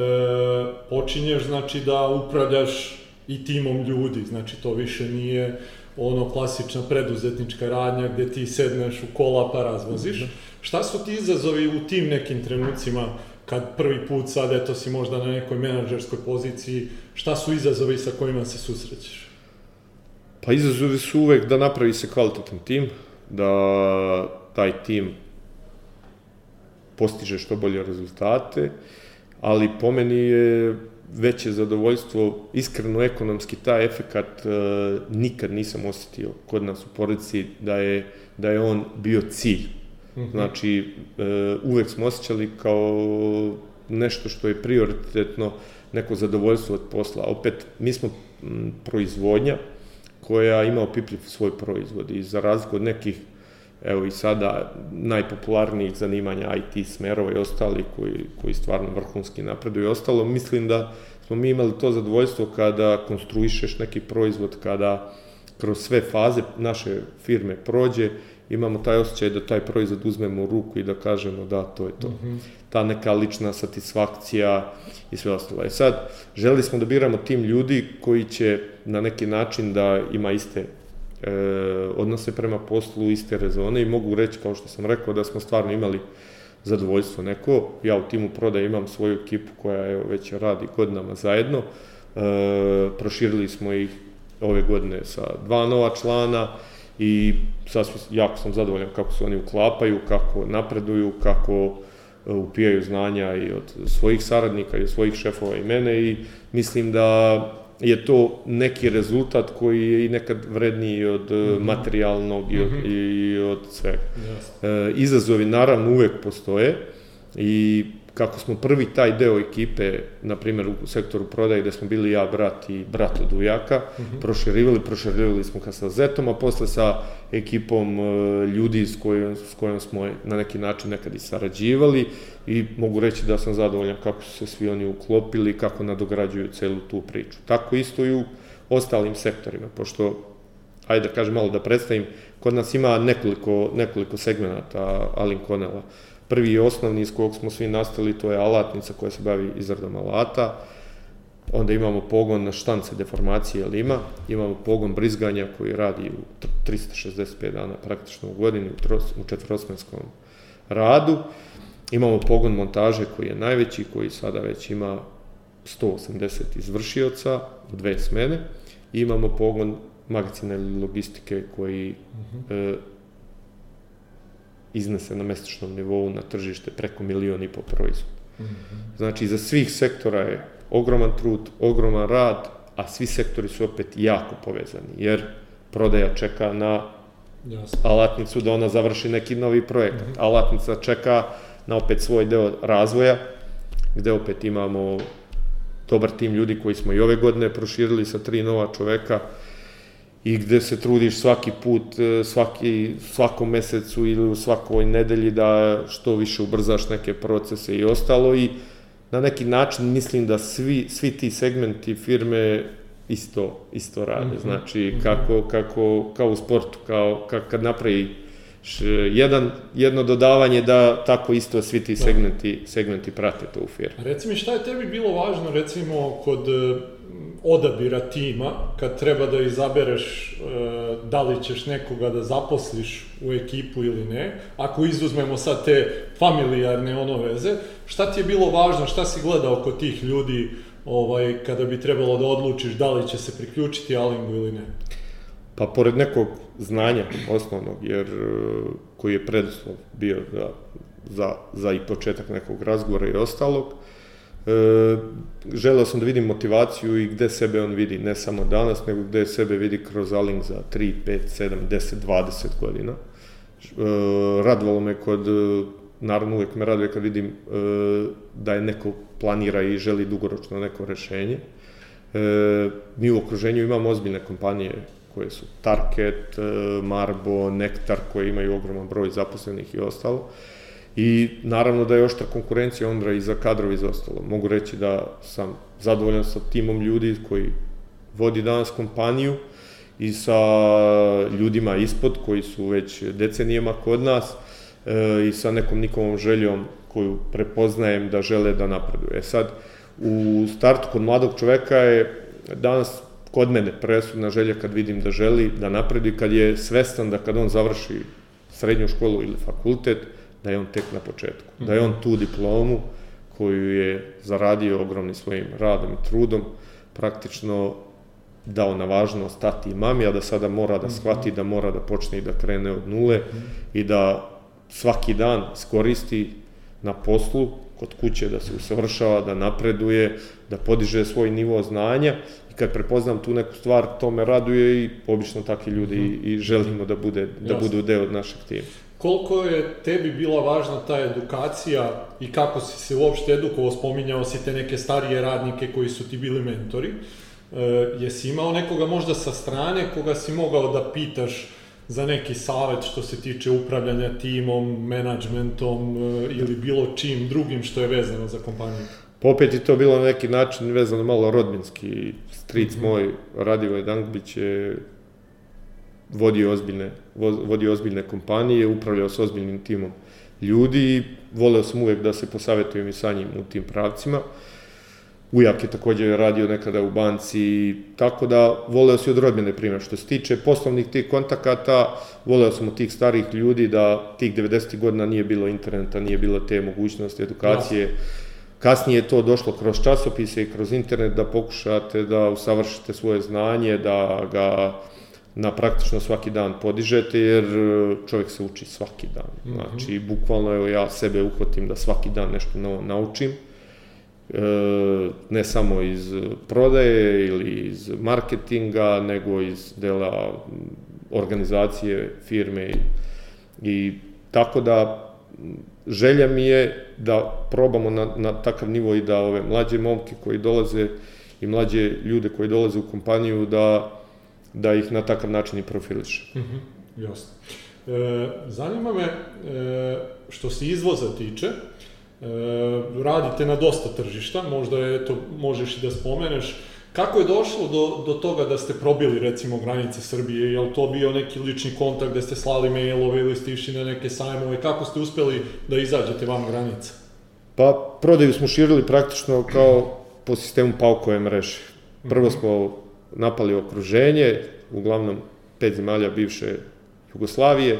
počinješ znači da upravljaš i timom ljudi, znači to više nije ono klasična preduzetnička radnja gde ti sedneš u kola pa razvoziš. Mm -hmm. Šta su ti izazovi u tim nekim trenucima kad prvi put sad eto si možda na nekoj menadžerskoj poziciji, šta su izazovi sa kojima se susrećeš? Pa izazovi su uvek da napravi se kvalitetan tim, da taj tim postiže što bolje rezultate, ali po meni je veće zadovoljstvo, iskreno ekonomski taj efekat e, nikad nisam osetio kod nas u porodici da je, da je on bio cilj. Mm -hmm. Znači, e, uvek smo osjećali kao nešto što je prioritetno neko zadovoljstvo od posla. Opet, mi smo m, proizvodnja koja ima opipljiv svoj proizvod i za razliku od nekih evo i sada najpopularnijih zanimanja IT smerova i ostali koji, koji stvarno vrhunski napreduju i ostalo, mislim da smo mi imali to zadovoljstvo kada konstruišeš neki proizvod, kada kroz sve faze naše firme prođe, imamo taj osjećaj da taj proizvod uzmemo u ruku i da kažemo da, to je to. Mm -hmm. Ta neka lična satisfakcija i sve ostalo. E sad, želi smo da biramo tim ljudi koji će na neki način da ima iste e, odnose prema poslu, iste rezone i mogu reći, kao što sam rekao, da smo stvarno imali zadovoljstvo neko. Ja u timu prodaje imam svoju ekipu koja evo, već radi godinama zajedno. E, proširili smo ih ove godine sa dva nova člana i sasvim jako sam zadovoljan kako se oni uklapaju, kako napreduju, kako e, upijaju znanja i od svojih saradnika i od svojih šefova i mene i mislim da je to neki rezultat koji je i nekad vredniji od mm -hmm. materijalnog i od, mm -hmm. i od svega. Yes. E, izazovi naravno uvek postoje i kako smo prvi taj deo ekipe, na primjer u sektoru prodaje gde smo bili ja, brat i brat od ujaka, mm -hmm. proširivali, proširivali smo ka sa Zetom, a posle sa ekipom e, ljudi s kojom, s kojom smo na neki način nekad i sarađivali i mogu reći da sam zadovoljan kako su se svi oni uklopili, kako nadograđuju celu tu priču. Tako isto i u ostalim sektorima, pošto ajde da kažem malo da predstavim, kod nas ima nekoliko, nekoliko segmenta Alin Konela. Prvi i osnovni iz kog smo svi nastali, to je alatnica koja se bavi izradom alata, onda imamo pogon na štance deformacije lima, imamo pogon brizganja koji radi u 365 dana praktično u godini u, tros, u četvrosmenskom radu, imamo pogon montaže koji je najveći, koji sada već ima 180 izvršioca u dve smene, i imamo pogon magazine logistike koji uh mhm. -huh. e, iznese na mesečnom nivou na tržište preko milion i po proizvod. Mm -hmm. Znači, za svih sektora je ogroman trud, ogroman rad, a svi sektori su opet jako povezani, jer prodaja čeka na Jasne. alatnicu da ona završi neki novi projekat. Mm -hmm. Alatnica čeka na opet svoj deo razvoja, gde opet imamo dobar tim ljudi koji smo i ove godine proširili sa tri nova čoveka, i gde se trudiš svaki put, e, svaki, svakom mesecu ili u svakoj nedelji da što više ubrzaš neke procese i ostalo i na neki način mislim da svi, svi ti segmenti firme isto, isto rade. Mm -hmm. Znači, mhm. kako, kako, kao u sportu, kao kad napravi jedan, jedno dodavanje da tako isto svi ti da. segmenti, segmenti prate to u firmi. Reci mi, šta je tebi bilo važno, recimo, kod e, odabira tima, kad treba da izabereš e, da li ćeš nekoga da zaposliš u ekipu ili ne, ako izuzmemo sad te familijarne ono veze, šta ti je bilo važno, šta si gledao kod tih ljudi ovaj, kada bi trebalo da odlučiš da li će se priključiti Alingu ili ne? Pa pored nekog znanja osnovnog, jer e, koji je preduslov bio da za, za i početak nekog razgovora i ostalog. E, želeo sam da vidim motivaciju i gde sebe on vidi, ne samo danas, nego gde sebe vidi kroz Aling za 3, 5, 7, 10, 20 godina. E, radovalo me kod, naravno uvek me raduje kad vidim e, da je neko planira i želi dugoročno neko rešenje. E, mi u okruženju imamo ozbiljne kompanije koje su Target, e, Marbo, Nektar, koje imaju ogroman broj zaposlenih i ostalo. I naravno da je oštra konkurencija onda i za kadrovi i ostalo. Mogu reći da sam zadovoljan sa timom ljudi koji vodi danas kompaniju i sa ljudima ispod koji su već decenijama kod nas e, i sa nekom nikovom željom koju prepoznajem da žele da napreduje. E sad, u startu kod mladog čoveka je danas kod mene presudna želja kad vidim da želi da napredi, kad je svestan da kad on završi srednju školu ili fakultet, da je on tek na početku. Mm -hmm. Da je on tu diplomu koju je zaradio ogromnim svojim radom i trudom, praktično dao na važnost tati i mami, a da sada mora da mhm. shvati da mora da počne i da krene od nule mm -hmm. i da svaki dan skoristi na poslu, kod kuće da se usavršava, da napreduje, da podiže svoj nivo znanja i kad prepoznam tu neku stvar, to me raduje i obično takvi ljudi mm -hmm. i, i želimo da, bude, da budu deo od našeg tima. Koliko je tebi bila važna ta edukacija i kako si se uopšte edukovao, spominjao si te neke starije radnike koji su ti bili mentori, e, jesi imao nekoga možda sa strane koga si mogao da pitaš za neki savet što se tiče upravljanja timom, menadžmentom e, ili bilo čim drugim što je vezano za kompaniju? Pa opet je to bilo na neki način vezano malo rodbinski. Stric mm -hmm. moj, Radivoj Dankbić je vodio ozbiljne, vodio ozbiljne kompanije, upravljao s ozbiljnim timom ljudi i voleo sam uvek da se posavetujem i sa njim u tim pravcima. Ujak je takođe radio nekada u banci, tako da voleo si od rodbine primjer. Što se tiče poslovnih tih kontakata, voleo sam od tih starih ljudi da tih 90. godina nije bilo interneta, nije bilo te mogućnosti edukacije. Ja. Kasnije je to došlo kroz časopise i kroz internet da pokušate da usavršite svoje znanje, da ga na praktično svaki dan podižete, jer e, čovjek se uči svaki dan. Mhm. Znači, bukvalno, evo, ja sebe uhvatim da svaki dan nešto novo naučim, e, ne samo iz prodaje ili iz marketinga, nego iz dela organizacije, firme i, i tako da želja mi je da probamo na, na takav nivo i da ove mlađe momke koji dolaze i mlađe ljude koji dolaze u kompaniju da da ih na takav način i profiliš. Mm -hmm, jasno. E, zanima me, e, što se izvoza tiče, e, radite na dosta tržišta, možda je to, možeš i da spomeneš, Kako je došlo do, do toga da ste probili recimo granice Srbije? Je li to bio neki lični kontakt gde ste slali mailove ili ste išli na neke sajmove? Kako ste uspeli da izađete van granica? Pa prodaju smo širili praktično kao po sistemu paukove mreže. Prvo mhm. smo napali okruženje, uglavnom pet zemalja bivše Jugoslavije,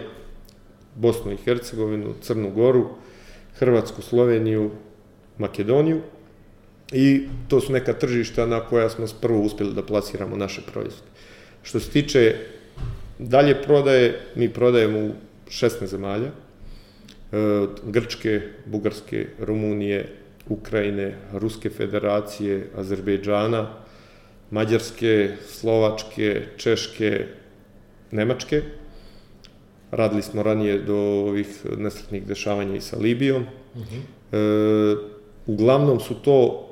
Bosnu i Hercegovinu, Crnu Goru, Hrvatsku, Sloveniju, Makedoniju i to su neka tržišta na koja smo prvo uspeli da plasiramo naše proizvode. Što se tiče dalje prodaje, mi prodajemo u 16 zemalja, e, Grčke, Bugarske, Rumunije, Ukrajine, Ruske federacije, Azerbejdžana, Mađarske, Slovačke, Češke, Nemačke. Radili smo ranije do ovih nesretnih dešavanja i sa Libijom. Uh mhm. -huh. e, uglavnom su to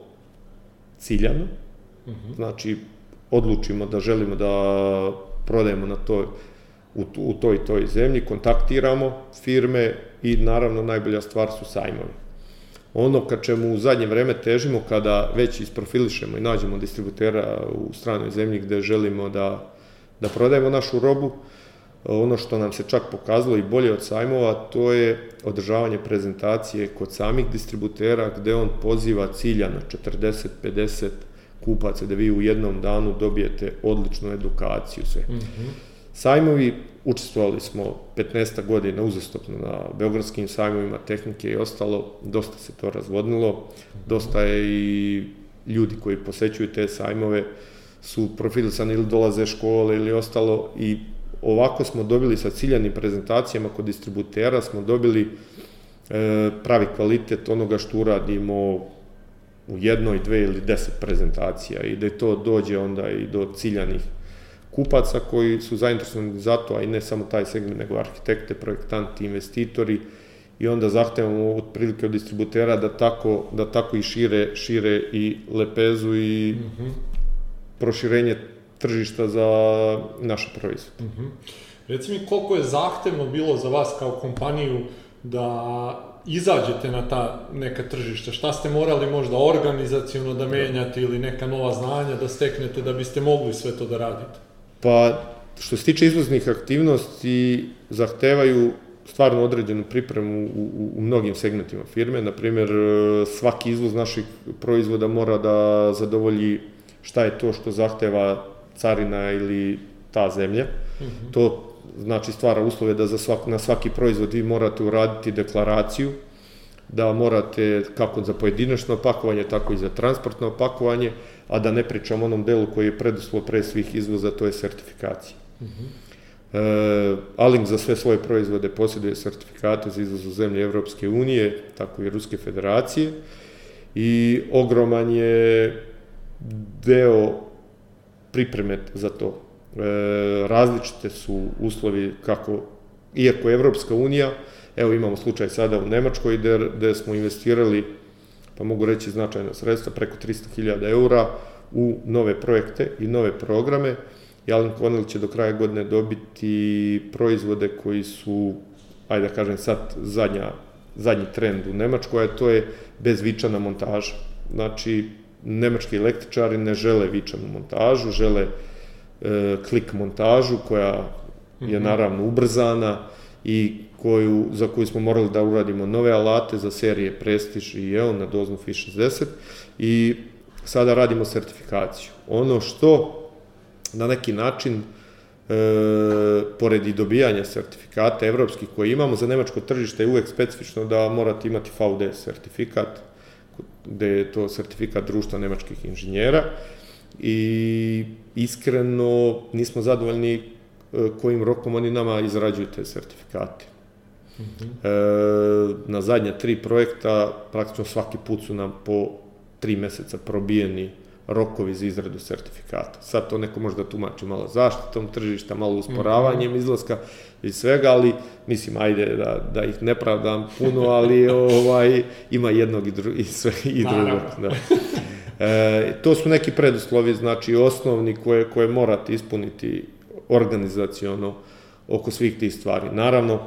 ciljano, uh mhm. -huh. znači odlučimo da želimo da prodajemo na to, u, u toj toj zemlji, kontaktiramo firme i naravno najbolja stvar su sajmovi ono ka čemu u zadnje vreme težimo kada već isprofilišemo i nađemo distributera u stranoj zemlji gde želimo da, da prodajemo našu robu, ono što nam se čak pokazalo i bolje od sajmova, to je održavanje prezentacije kod samih distributera gde on poziva cilja na 40-50 kupaca da vi u jednom danu dobijete odličnu edukaciju sve. Mm -hmm. Sajmovi. Učestvovali smo 15 godina uzastopno na beogradskim sajmovima tehnike i ostalo, dosta se to razvodnilo, dosta je i ljudi koji posećuju te sajmove su profilisani ili dolaze škole ili ostalo. I ovako smo dobili sa ciljanim prezentacijama kod distributera, smo dobili e, pravi kvalitet onoga što uradimo u jednoj, dve ili deset prezentacija. I da to dođe onda i do ciljanih kupaca koji su zainteresovani za to, a i ne samo taj segment, nego arhitekte, projektanti, investitori, i onda zahtevamo otprilike od distributera da tako, da tako i šire, šire i lepezu i mm -hmm. proširenje tržišta za naše proizvode. Mm -hmm. Reci mi koliko je zahtevno bilo za vas kao kompaniju da izađete na ta neka tržišta? Šta ste morali možda organizacijono da menjate ili neka nova znanja da steknete da biste mogli sve to da radite? Pa, što se tiče izvoznih aktivnosti, zahtevaju stvarno određenu pripremu u, u, u mnogim segmentima firme. Naprimjer, svaki izvoz naših proizvoda mora da zadovolji šta je to što zahteva carina ili ta zemlja. Mm -hmm. To znači stvara uslove da za svak, na svaki proizvod vi morate uraditi deklaraciju, da morate kako za pojedinačno opakovanje, tako i za transportno opakovanje, a da ne pričam onom delu koji je preduslov pre svih izvoza, to je sertifikacija. Mm -hmm. E, Alink za sve svoje proizvode posjeduje sertifikate za izvoz u zemlje Evropske unije, tako i Ruske federacije i ogroman je deo pripreme za to. E, različite su uslovi kako, iako je Evropska unija, evo imamo slučaj sada u Nemačkoj gde, gde smo investirali, pa mogu reći značajna sredstva, preko 300.000 eura u nove projekte i nove programe. Jalen Connell će do kraja godine dobiti proizvode koji su, ajde da kažem sad, zadnja, zadnji trend u Nemačkoj, a to je bezvičana montaža. Znači, nemački električari ne žele vičanu montažu, žele e, klik montažu koja je mhm. naravno ubrzana i koju, za koju smo morali da uradimo nove alate za serije Prestige i EON na doznu FI 60 i sada radimo sertifikaciju. Ono što na neki način e, pored i dobijanja sertifikata evropskih koje imamo za nemačko tržište je uvek specifično da morate imati VD sertifikat, gde je to sertifikat društva nemačkih inženjera i iskreno nismo zadovoljni kojim rokom oni nama izrađuju te sertifikate. Mm -hmm. e, na zadnja tri projekta praktično svaki put su nam po tri meseca probijeni rokovi za izradu sertifikata. Sad to neko možda tumači malo zaštitom tržišta, malo usporavanjem mhm. izlaska i svega, ali mislim, ajde da, da ih ne pravdam puno, ali ovaj, ima jednog i, dru, i, sve, i drugog. Da. E, to su neki preduslovi, znači osnovni koje, koje morate ispuniti organizaciono oko svih tih stvari. Naravno,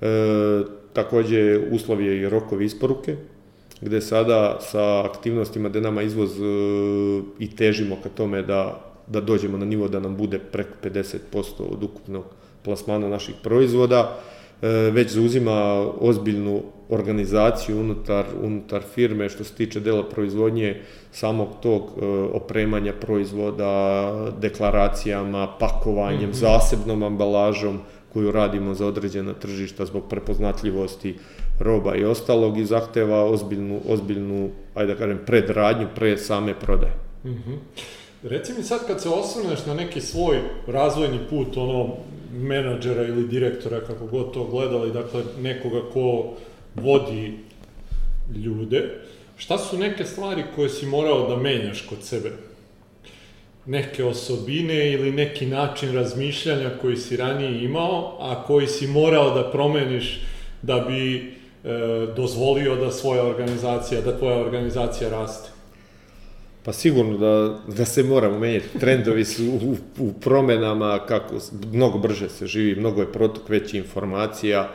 e, takođe uslov je i rokovi isporuke, gde sada sa aktivnostima gde nama izvoz e, i težimo ka tome da, da dođemo na nivo da nam bude preko 50% od ukupnog plasmana naših proizvoda, već zauzima ozbiljnu organizaciju unutar, unutar firme što se tiče dela proizvodnje samog tog e, opremanja proizvoda, deklaracijama, pakovanjem, mm -hmm. zasebnom ambalažom koju radimo za određena tržišta zbog prepoznatljivosti roba i ostalog i zahteva ozbiljnu, ozbiljnu ajde da kažem, predradnju pre same prodaje. Mm -hmm. Reci mi sad kad se osvrneš na neki svoj razvojni put, ono, menadžera ili direktora, kako god to gledali, dakle, nekoga ko vodi ljude, šta su neke stvari koje si morao da menjaš kod sebe? Neke osobine ili neki način razmišljanja koji si ranije imao, a koji si morao da promeniš da bi e, dozvolio da svoja organizacija, da tvoja organizacija raste? Pa sigurno da, da se moramo menjati. Trendovi su u, u promenama, kako mnogo brže se živi, mnogo je protok veći informacija.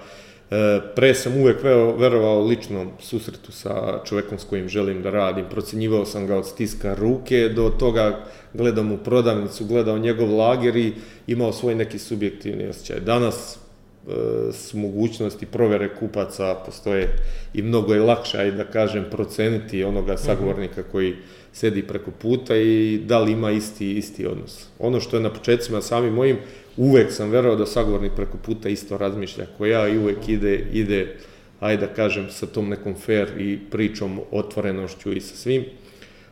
E, pre sam uvek verovao ličnom susretu sa čovekom s kojim želim da radim. Procenjivao sam ga od stiska ruke do toga gledam u prodavnicu, gledao njegov lager i imao svoj neki subjektivni osjećaj. Danas e, s mogućnosti provere kupaca postoje i mnogo je lakše, aj da kažem, proceniti onoga sagovornika koji sedi preko puta i da li ima isti, isti odnos. Ono što je na početcima sami mojim, uvek sam verao da sagovornik preko puta isto razmišlja ko ja i uvek ide, ide ajde da kažem, sa tom nekom fair i pričom, otvorenošću i sa svim.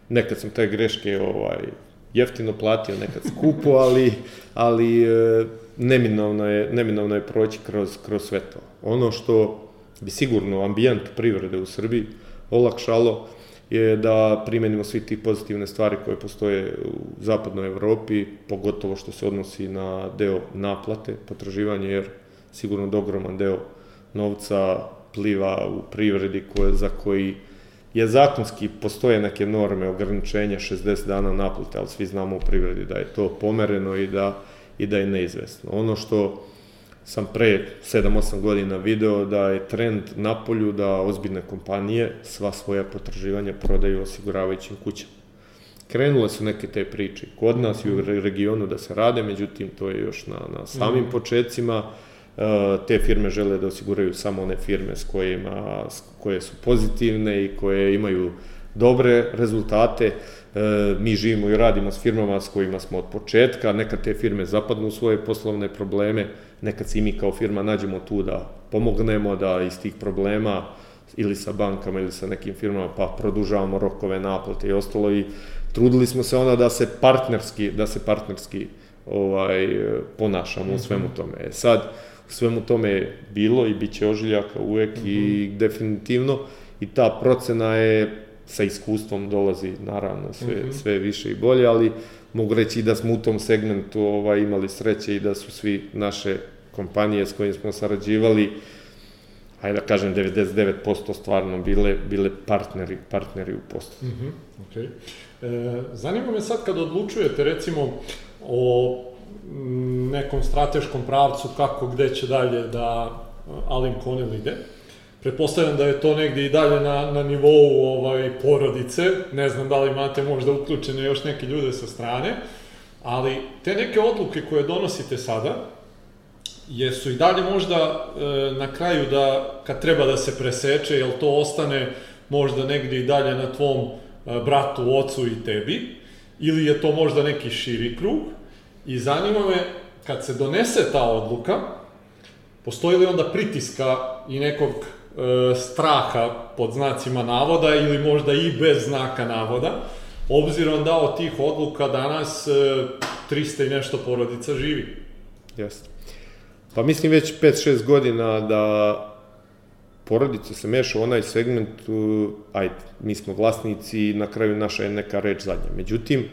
Nekad sam te greške ovaj, jeftino platio, nekad skupo, ali, ali e, neminovno, je, neminovno je proći kroz, kroz sve to. Ono što bi sigurno ambijent privrede u Srbiji olakšalo je da primenimo svi ti pozitivne stvari koje postoje u zapadnoj Evropi, pogotovo što se odnosi na deo naplate, potraživanje, jer sigurno da ogroman deo novca pliva u privredi koje, za koji je zakonski, postoje neke norme ograničenja 60 dana naplate, ali svi znamo u privredi da je to pomereno i da, i da je neizvesno. Ono što sam pre 7-8 godina video da je trend na polju da ozbiljne kompanije sva svoja potraživanja prodaju osiguravajućim kućama. Krenule su neke te priče kod nas i u regionu da se rade, međutim to je još na, na samim mm. početcima. E, te firme žele da osiguraju samo one firme s kojima, koje su pozitivne i koje imaju dobre rezultate. E, mi živimo i radimo s firmama s kojima smo od početka, nekad te firme zapadnu u svoje poslovne probleme, nekad se i mi kao firma nađemo tu da pomognemo, da iz tih problema ili sa bankama ili sa nekim firmama pa produžavamo rokove naplate i ostalo i trudili smo se onda da se partnerski, da se partnerski ovaj, ponašamo u svemu tome. E sad, u svemu tome je bilo i bit će ožiljaka uvek mm -hmm. i mhm. definitivno i ta procena je sa iskustvom dolazi naravno sve, mm -hmm. sve više i bolje, ali mogu reći da smo u tom segmentu ovaj, imali sreće i da su svi naše kompanije s kojim smo sarađivali, hajde da kažem 99% stvarno bile, bile partneri, partneri u poslu. Mm -hmm. okay. e, zanima me sad kad odlučujete recimo o nekom strateškom pravcu kako gde će dalje da Alin Konel ide, Pretpostavljam da je to negde i dalje na, na nivou ovaj, porodice, ne znam da li imate možda uključene još neke ljude sa strane, ali te neke odluke koje donosite sada, jesu i dalje možda e, na kraju da, kad treba da se preseče, jel to ostane možda negde i dalje na tvom e, bratu, ocu i tebi, ili je to možda neki širi krug, i zanima me, kad se donese ta odluka, postoji li onda pritiska i nekog straha pod znacima navoda ili možda i bez znaka navoda, obzirom da od tih odluka danas e, 300 i nešto porodica živi. Jeste. Pa mislim već 5-6 godina da porodica se meša u onaj segment, ajde, mi smo vlasnici i na kraju naša je neka reč zadnja. Međutim,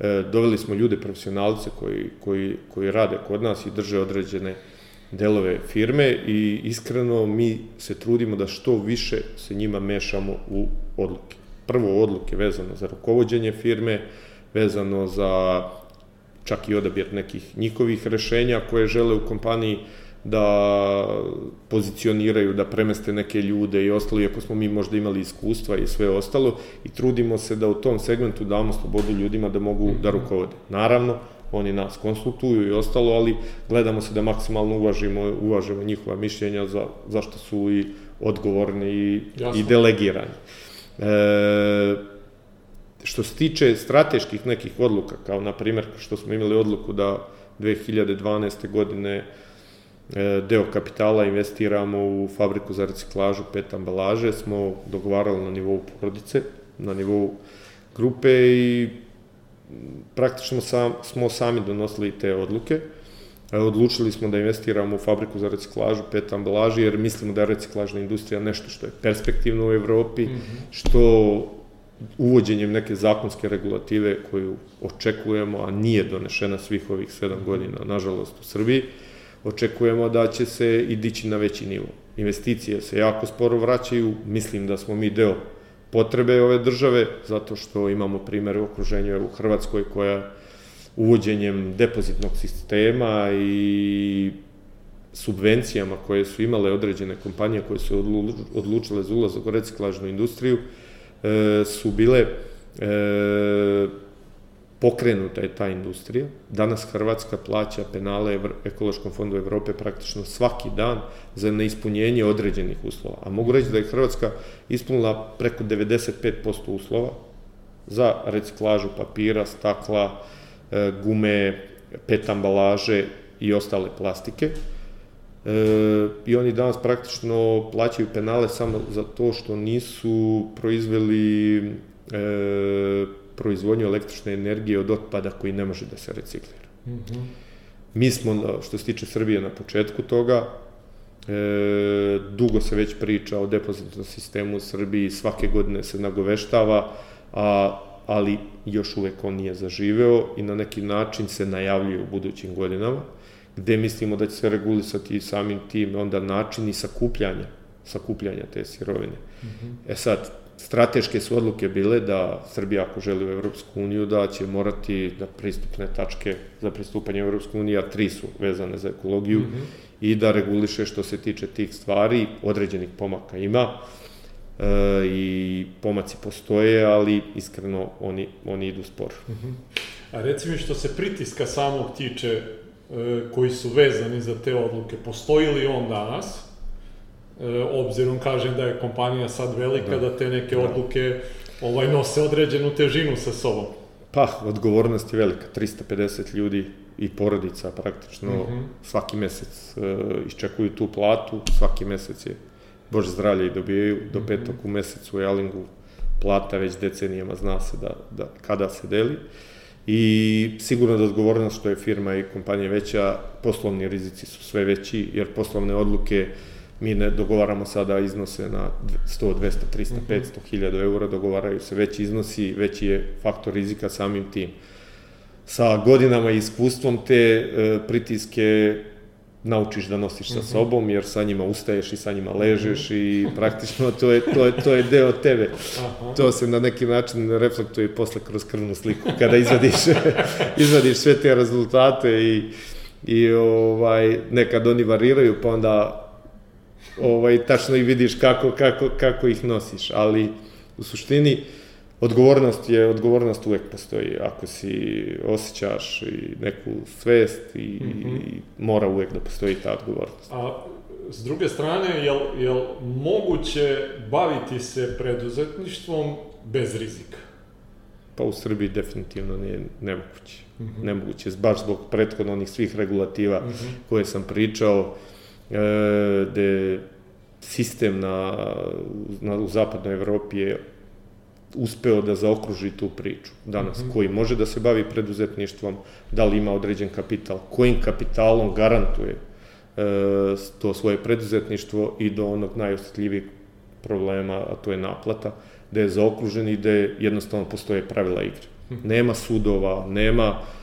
e, doveli smo ljude profesionalce koji, koji, koji rade kod nas i drže određene delove firme i iskreno mi se trudimo da što više se njima mešamo u odluke. Prvo odluke vezano za rukovodđenje firme, vezano za čak i odabir nekih njihovih rešenja koje žele u kompaniji da pozicioniraju, da premeste neke ljude i ostalo, iako smo mi možda imali iskustva i sve ostalo, i trudimo se da u tom segmentu damo slobodu ljudima da mogu da rukovode. Naravno, oni nas konsultuju i ostalo, ali gledamo se da maksimalno uvažimo, uvažimo njihova mišljenja za, zašto su i odgovorni i, i delegirani. E, što se tiče strateških nekih odluka, kao na primjer što smo imali odluku da 2012. godine e, deo kapitala investiramo u fabriku za reciklažu pet ambalaže, smo dogovarali na nivou porodice, na nivou grupe i praktično sam, smo sami donosili te odluke. Odlučili smo da investiramo u fabriku za reciklažu pet ambalaži, jer mislimo da je reciklažna industrija nešto što je perspektivno u Evropi, mm -hmm. što uvođenjem neke zakonske regulative koju očekujemo, a nije donešena svih ovih sedam godina, nažalost, u Srbiji, očekujemo da će se i dići na veći nivo. Investicije se jako sporo vraćaju, mislim da smo mi deo potrebe ove države, zato što imamo primere u okruženju u Hrvatskoj koja uvođenjem depozitnog sistema i subvencijama koje su imale određene kompanije koje su odlučile za ulazak u reciklažnu industriju, e, su bile e, pokrenuta je ta industrija. Danas Hrvatska plaća penale Ekološkom fondu Evrope praktično svaki dan za neispunjenje određenih uslova. A mogu reći da je Hrvatska ispunila preko 95% uslova za reciklažu papira, stakla, e, gume, pet ambalaže i ostale plastike. E, I oni danas praktično plaćaju penale samo za to što nisu proizveli e, proizvodnju električne energije od otpada koji ne može da se reciklira. Mm -hmm. Mi smo, što se tiče Srbije, na početku toga, E, dugo se već priča o depozitnom sistemu u Srbiji, svake godine se nagoveštava, a, ali još uvek on nije zaživeo i na neki način se najavljuje u budućim godinama, gde mislimo da će se regulisati samim tim onda načini sakupljanja, sakupljanja te sirovine. Mm -hmm. E sad, strateške su odluke bile da Srbija ako želi u Evropsku uniju da će morati da pristupne tačke za pristupanje u Evropsku uniju, a tri su vezane za ekologiju, mm -hmm. i da reguliše što se tiče tih stvari, određenih pomaka ima e, i pomaci postoje, ali iskreno oni, oni idu sporo. Mm -hmm. A reci mi što se pritiska samog tiče e, koji su vezani za te odluke, postoji li on danas? E, obzirom kažem da je kompanija sad velika, da, da te neke da. odluke ovaj, nose određenu težinu sa sobom. Pa, odgovornost je velika, 350 ljudi i porodica praktično mm -hmm. svaki mesec e, iščekuju tu platu, svaki mesec je Bože zdravlje i dobijaju do mhm. petog u mesecu u Jalingu plata već decenijama zna se da, da kada se deli i sigurno da odgovornost što je firma i kompanija veća, poslovni rizici su sve veći jer poslovne odluke mi ne dogovaramo sada iznose na 100, 200, 300, 500 hiljada eura, dogovaraju se veći iznosi, veći je faktor rizika samim tim. Sa godinama i iskustvom te e, pritiske naučiš da nosiš sa mhm. sobom, jer sa njima ustaješ i sa njima ležeš i praktično to je, to je, to je deo tebe. To se na neki način reflektuje posle kroz krvnu sliku, kada izvadiš, izvadiš sve te rezultate i, i ovaj, nekad oni variraju, pa onda ovaj, tačno i vidiš kako, kako, kako ih nosiš, ali u suštini odgovornost je, odgovornost uvek postoji, ako si osjećaš i neku svest i, mm -hmm. i mora uvek da postoji ta odgovornost. A s druge strane, je jel moguće baviti se preduzetništvom bez rizika? Pa u Srbiji definitivno nije nemoguće. Mm -hmm. Nemoguće, baš zbog prethodno onih svih regulativa mm -hmm. koje sam pričao, gde sistem na, na, u zapadnoj Evropi je uspeo da zaokruži tu priču danas, mm -hmm. koji može da se bavi preduzetništvom, da li ima određen kapital, kojim kapitalom garantuje e, to svoje preduzetništvo i do onog najosetljivijeg problema, a to je naplata, da je zaokružen i da je jednostavno postoje pravila igre. Mm -hmm. Nema sudova, nema E,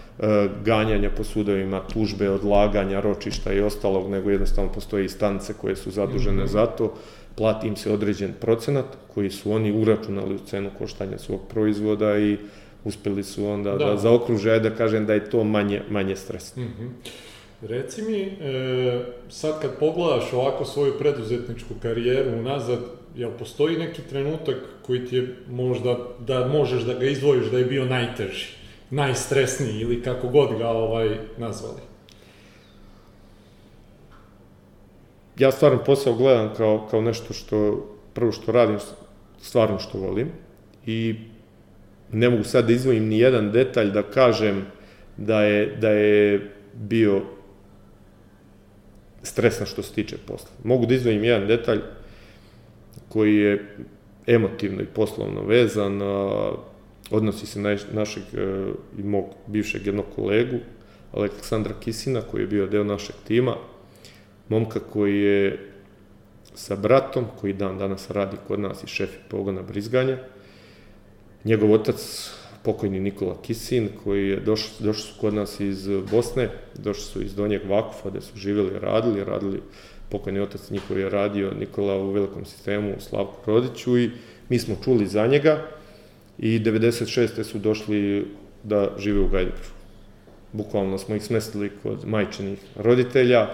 ganjanja po sudovima, tužbe, odlaganja, ročišta i ostalog, nego jednostavno postoje instance koje su zadužene mm -hmm. za to, plati im se određen procenat koji su oni uračunali u cenu koštanja svog proizvoda i uspeli su onda da, da zaokruže, da kažem da je to manje, manje stresno. Mm -hmm. Reci mi, e, sad kad pogledaš ovako svoju preduzetničku karijeru unazad, jel postoji neki trenutak koji ti je možda, da možeš da ga izdvojiš da je bio najteži? Najstresniji ili kako god ga ovaj nazvali? Ja stvarno posao gledam kao, kao nešto što, prvo što radim, stvarno što volim i ne mogu sad da izvojim ni jedan detalj da kažem da je, da je bio stresno što se tiče posla. Mogu da izvojim jedan detalj koji je emotivno i poslovno vezan, odnosi se na našeg e, i mog bivšeg jednog kolegu, Aleksandra Kisina, koji je bio deo našeg tima, momka koji je sa bratom, koji dan danas radi kod nas i šef pogona brizganja. Njegov otac, pokojni Nikola Kisin, koji je došli, došli su kod nas iz Bosne, došli su iz Donjeg Vakufa, gde su živjeli radili, radili, pokojni otac njihov je radio, Nikola u velikom sistemu, u Slavku Rodiću i mi smo čuli za njega, i 96. su došli da žive u Gajdebru. Bukvalno smo ih smestili kod majčinih roditelja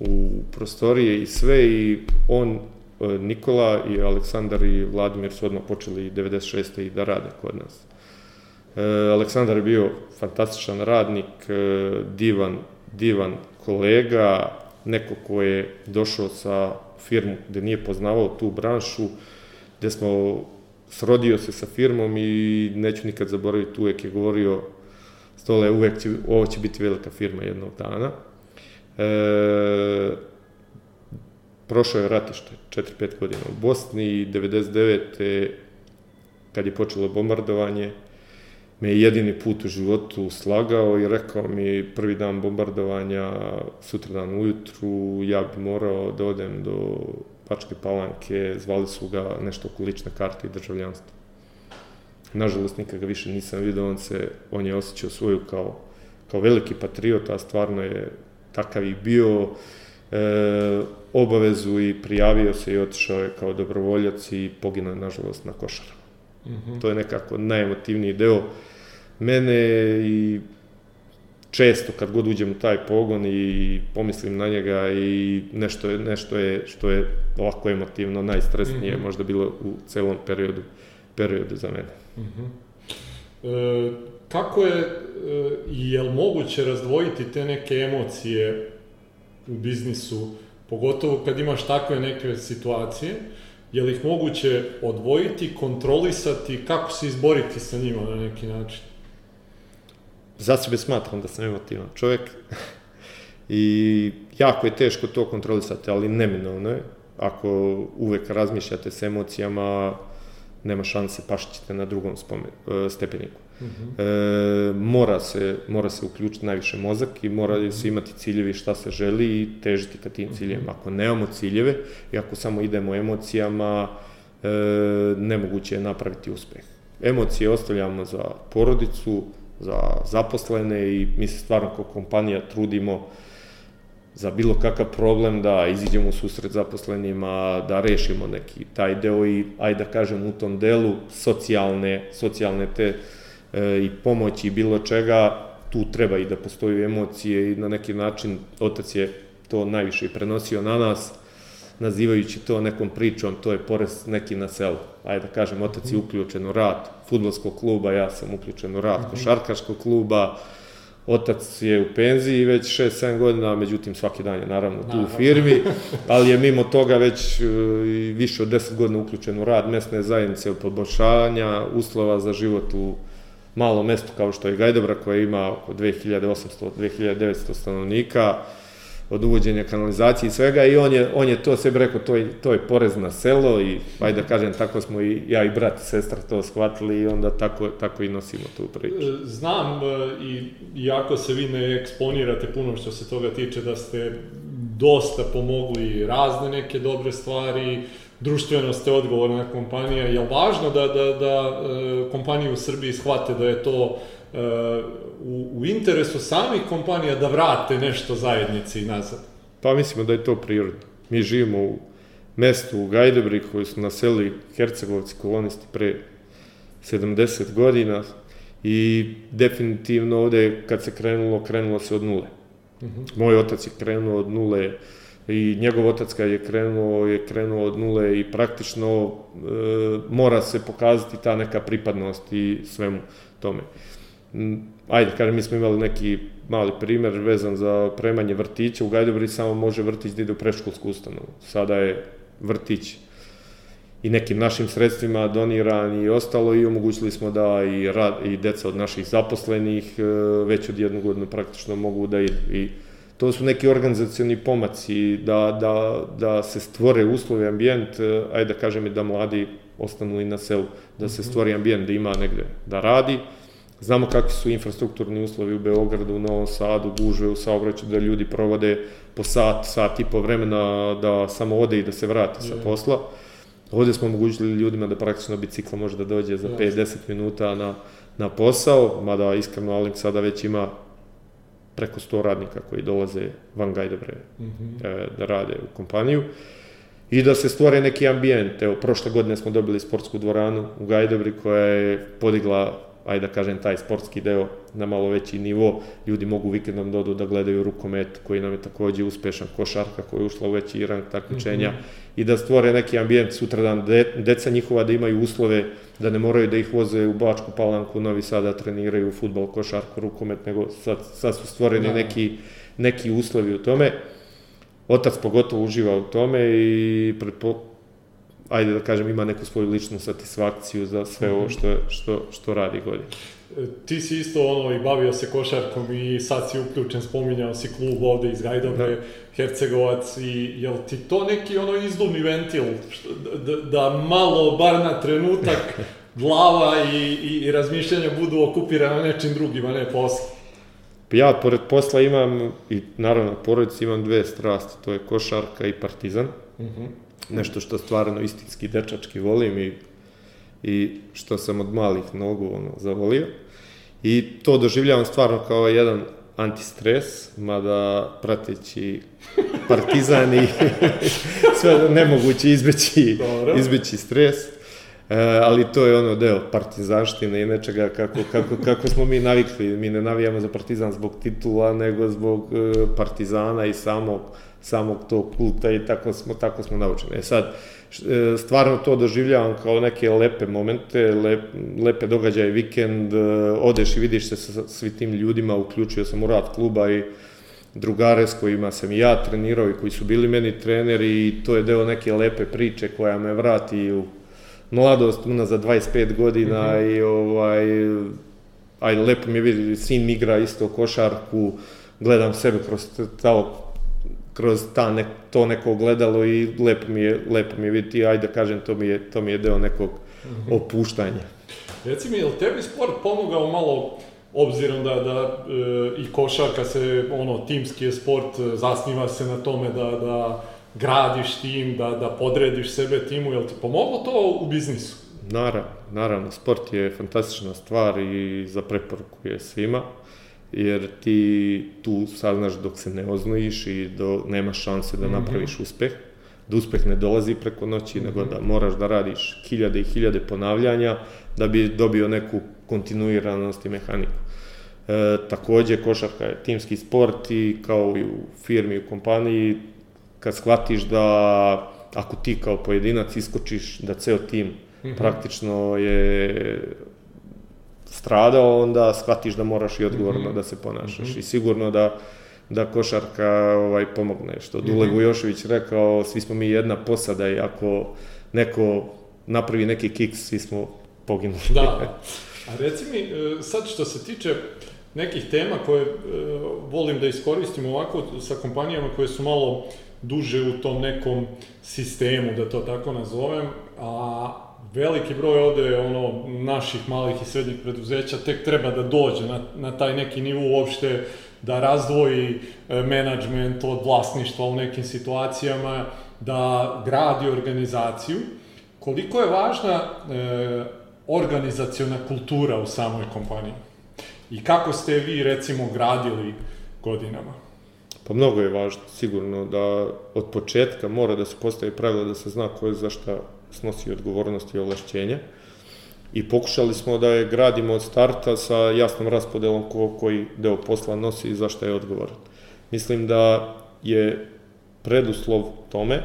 u prostorije i sve i on, e, Nikola i Aleksandar i Vladimir su odmah počeli 96. i da rade kod nas. E, Aleksandar je bio fantastičan radnik, e, divan, divan kolega, neko ko je došao sa firmu gde nije poznavao tu branšu, gde smo srodio se sa firmom i neću nikad zaboraviti, uvek je govorio Stole, uvek će, ovo će biti velika firma jednog dana. E, prošao je ratište, 4-5 godina u Bosni i 99. kad je počelo bombardovanje, me je jedini put u životu slagao i rekao mi prvi dan bombardovanja, sutradan ujutru, ja bi morao da odem do Pačke Palanke, zvali su ga nešto oko lične karte i državljanstva. Nažalost, nikad ga više nisam vidio, on se, on je osjećao svoju kao, kao veliki patriot, a stvarno je takav i bio, e, obavezu i prijavio se i otišao je kao dobrovoljac i poginuo je, nažalost, na košarama. Mm -hmm. To je nekako najemotivniji deo mene i često kad god uđem u taj pogon i pomislim na njega i nešto je, nešto je što je ovako emotivno najstresnije mm -hmm. možda bilo u celom periodu, periodu za mene. Mm -hmm. e, kako je, e, je li moguće razdvojiti te neke emocije u biznisu, pogotovo kad imaš takve neke situacije, je li ih moguće odvojiti, kontrolisati, kako se izboriti sa njima na neki način? Za sebe smatram da sam emotivan čovjek i jako je teško to kontrolisati, ali neminovno je. Ako uvek razmišljate s emocijama, nema šanse, pašćete na drugom spomen, e, stepeniku. Uh mhm. -huh. e, mora, se, mora se uključiti najviše mozak i mora -huh. se imati ciljevi šta se želi i težiti ka tim ciljevima. Ako nemamo ciljeve i ako samo idemo emocijama, e, nemoguće je napraviti uspeh. Emocije ostavljamo za porodicu, za zaposlene i mi se stvarno kao kompanija trudimo za bilo kakav problem da iziđemo u susret zaposlenima, da rešimo neki taj deo i ajde da kažem u tom delu socijalne, socijalne te e, i pomoći i bilo čega, tu treba i da postoju emocije i na neki način otac je to najviše prenosio na nas, nazivajući to nekom pričom, to je porez neki na selu. Ajde da kažem, otac je uključen u rad futbolskog kluba, ja sam uključen u rad mhm. košarkaškog kluba, otac je u penziji već 6-7 godina, međutim svaki dan je naravno tu u firmi, ali je mimo toga već e, više od 10 godina uključen u rad mesne zajednice u poboljšavanja uslova za život u malom mestu kao što je Gajdobra koja ima oko 2800-2900 stanovnika, od uvođenja kanalizacije i svega i on je, on je to sebi rekao, to je, to je porez na selo i, ajde da kažem, tako smo i ja i brat i sestra to shvatili i onda tako, tako i nosimo tu priču. E, znam e, i iako se vi ne eksponirate puno što se toga tiče, da ste dosta pomogli razne neke dobre stvari, društveno ste odgovorna kompanija, je li važno da, da, da e, kompanije u Srbiji shvate da je to u, u interesu samih kompanija da vrate nešto zajednici nazad? Pa mislimo da je to prirodno. Mi živimo u mestu u Gajdobri koji su naselili Hercegovci kolonisti pre 70 godina i definitivno ovde kad se krenulo, krenulo se od nule. Uh mhm. -huh. Moj otac je krenuo od nule i njegov otac kad je krenuo, je krenuo od nule i praktično e, mora se pokazati ta neka pripadnost i svemu tome. Mm, ajde, kažem, mi smo imali neki mali primer vezan za premanje vrtića. U Gajdobri samo može vrtić da ide u preškolsku ustanovu. Sada je vrtić i nekim našim sredstvima doniran i ostalo i omogućili smo da i, rad, i deca od naših zaposlenih e, već od jednu godinu praktično mogu da idu. I to su neki organizacioni pomaci da, da, da se stvore uslovi, ambijent, e, ajde da kažem i da mladi ostanu i na selu, da se mhm. stvori ambijent da ima negde da radi, Znamo kakvi su infrastrukturni uslovi u Beogradu, u Novom Sadu, gužve u saobraćaju, da ljudi provode po sat, sat i po vremena da samo ode i da se vrate sa posla. Ovde smo omogućili ljudima da praktično bicikla može da dođe za 5-10 minuta na, na posao, mada iskreno Alink sada već ima preko 100 radnika koji dolaze van Gajdobre mm -hmm. da rade u kompaniju i da se stvore neki ambijent. Evo, prošle godine smo dobili sportsku dvoranu u Gajdobri koja je podigla ajde da kažem, taj sportski deo na malo veći nivo. Ljudi mogu vikendom dodu da, da gledaju rukomet, koji nam je takođe uspešan, košarka koja je ušla u veći rang takmičenja mm -hmm. i da stvore neki ambijent sutradan, de, deca njihova da imaju uslove da ne moraju da ih voze u Bačku Palanku, Novi Sada treniraju futbol, košarku, rukomet, nego sad, sad su stvoreni da. neki, neki uslovi u tome. Otac pogotovo uživa u tome i predpo, ajde da kažem, ima neku svoju ličnu satisfakciju za sve ovo mhm. što, što, što radi godin. E, ti si isto ono i bavio se košarkom i sad si uključen, spominjao si klub ovde iz Gajdobre, da. Hercegovac i jel ti to neki ono izduvni ventil, što, da, da malo, bar na trenutak, glava i, i, i razmišljanja budu okupirana nečim drugim, a ne posle. Pa ja, pored posla imam, i naravno, porodici imam dve strasti, to je košarka i partizan. Mm -hmm. Nešto što stvarno istinski dečački volim i, i što sam od malih nogu ono, zavolio. I to doživljavam stvarno kao jedan antistres, mada prateći partizan i sve nemoguće izbeći, izbeći stres. E, ali to je ono deo partizanštine i nečega kako, kako, kako smo mi navikli. Mi ne navijamo za partizan zbog titula, nego zbog e, partizana i samog, samog tog kulta i tako smo, tako smo naučeni. E sad, e, stvarno to doživljavam kao neke lepe momente, lep, lepe događaje, vikend, e, odeš i vidiš se sa svi tim ljudima, uključio sam u rad kluba i drugare s kojima sam i ja trenirao i koji su bili meni treneri i to je deo neke lepe priče koja me vrati u mladost za 25 godina mm -hmm. i ovaj, ajde, lepo mi je vidjeti, sin mi igra isto košarku, gledam sebe kroz to, kroz ta ne, to neko gledalo i lepo mi je, lepo mi je vidjeti, ajde da kažem, to mi je, to mi je deo nekog -hmm. opuštanja. Reci mi, je li tebi sport pomogao malo obzirom da, da e, i košarka se, ono, timski je sport, zasniva se na tome da, da gradiš tim, da, da podrediš sebe timu, je li ti pomoglo to u biznisu? Naravno, naravno, sport je fantastična stvar i za preporuku je svima, jer ti tu saznaš dok se ne oznojiš i do, nemaš šanse da mhm. napraviš mm -hmm. uspeh, da uspeh ne dolazi preko noći, mm -hmm. nego da moraš da radiš hiljade i hiljade ponavljanja da bi dobio neku kontinuiranost i mehaniku. E, takođe, košarka je timski sport i kao i u firmi, u kompaniji, kad shvatiš da ako ti kao pojedinac iskočiš, da ceo tim mm -hmm. praktično je stradao, onda shvatiš da moraš i odgovorno mm -hmm. da se ponašaš. Mm -hmm. I sigurno da da košarka ovaj pomogne. Što Dule mm -hmm. Vujošević rekao, svi smo mi jedna posada i ako neko napravi neki kiks, svi smo poginuli. Da. A reci mi, e, sad što se tiče nekih tema koje e, volim da iskoristim ovako sa kompanijama koje su malo duže u tom nekom sistemu, da to tako nazovem, a veliki broj ovde ono, naših malih i srednjih preduzeća tek treba da dođe na, na taj neki nivu uopšte da razdvoji e, menadžment od vlasništva u nekim situacijama, da gradi organizaciju. Koliko je važna e, organizaciona kultura u samoj kompaniji? I kako ste vi, recimo, gradili godinama? Pa mnogo je važno, sigurno, da od početka mora da se postavi pravilo da se zna ko je za šta snosi odgovornost i ovlašćenja. I pokušali smo da je gradimo od starta sa jasnom raspodelom ko koji deo posla nosi i za šta je odgovoran. Mislim da je preduslov tome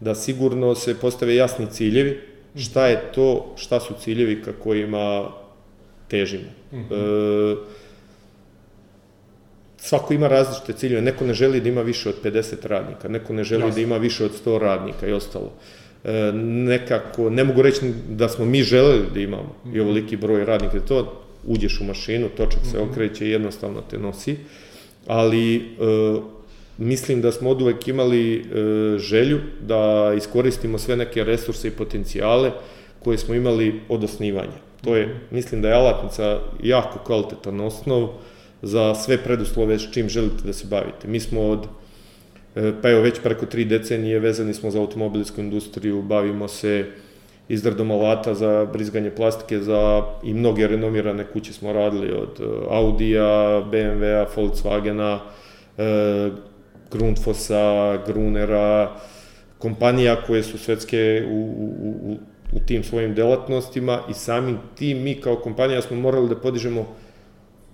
da sigurno se postave jasni ciljevi, šta je to, šta su ciljevi ka kojima težimo. Mm -hmm. e, svako ima različite ciljeve, neko ne želi da ima više od 50 radnika, neko ne želi Jasne. da ima više od 100 radnika i ostalo. E, nekako, ne mogu reći da smo mi želeli da imamo i mhm. ovoliki broj radnika, to uđeš u mašinu, točak se -hmm. okreće i jednostavno te nosi, ali e, mislim da smo od uvek imali e, želju da iskoristimo sve neke resurse i potencijale koje smo imali od osnivanja. To je, mhm. mislim da je alatnica jako kvalitetan osnov, za sve preduslove s čim želite da se bavite. Mi smo od, pa evo već preko tri decenije vezani smo za automobilsku industriju, bavimo se izradom alata za brizganje plastike za i mnoge renomirane kuće smo radili od e, Audija, BMW-a, Volkswagena, e, Grundfossa, Grunera, kompanija koje su svetske u, u, u, u tim svojim delatnostima i samim tim mi kao kompanija smo morali da podižemo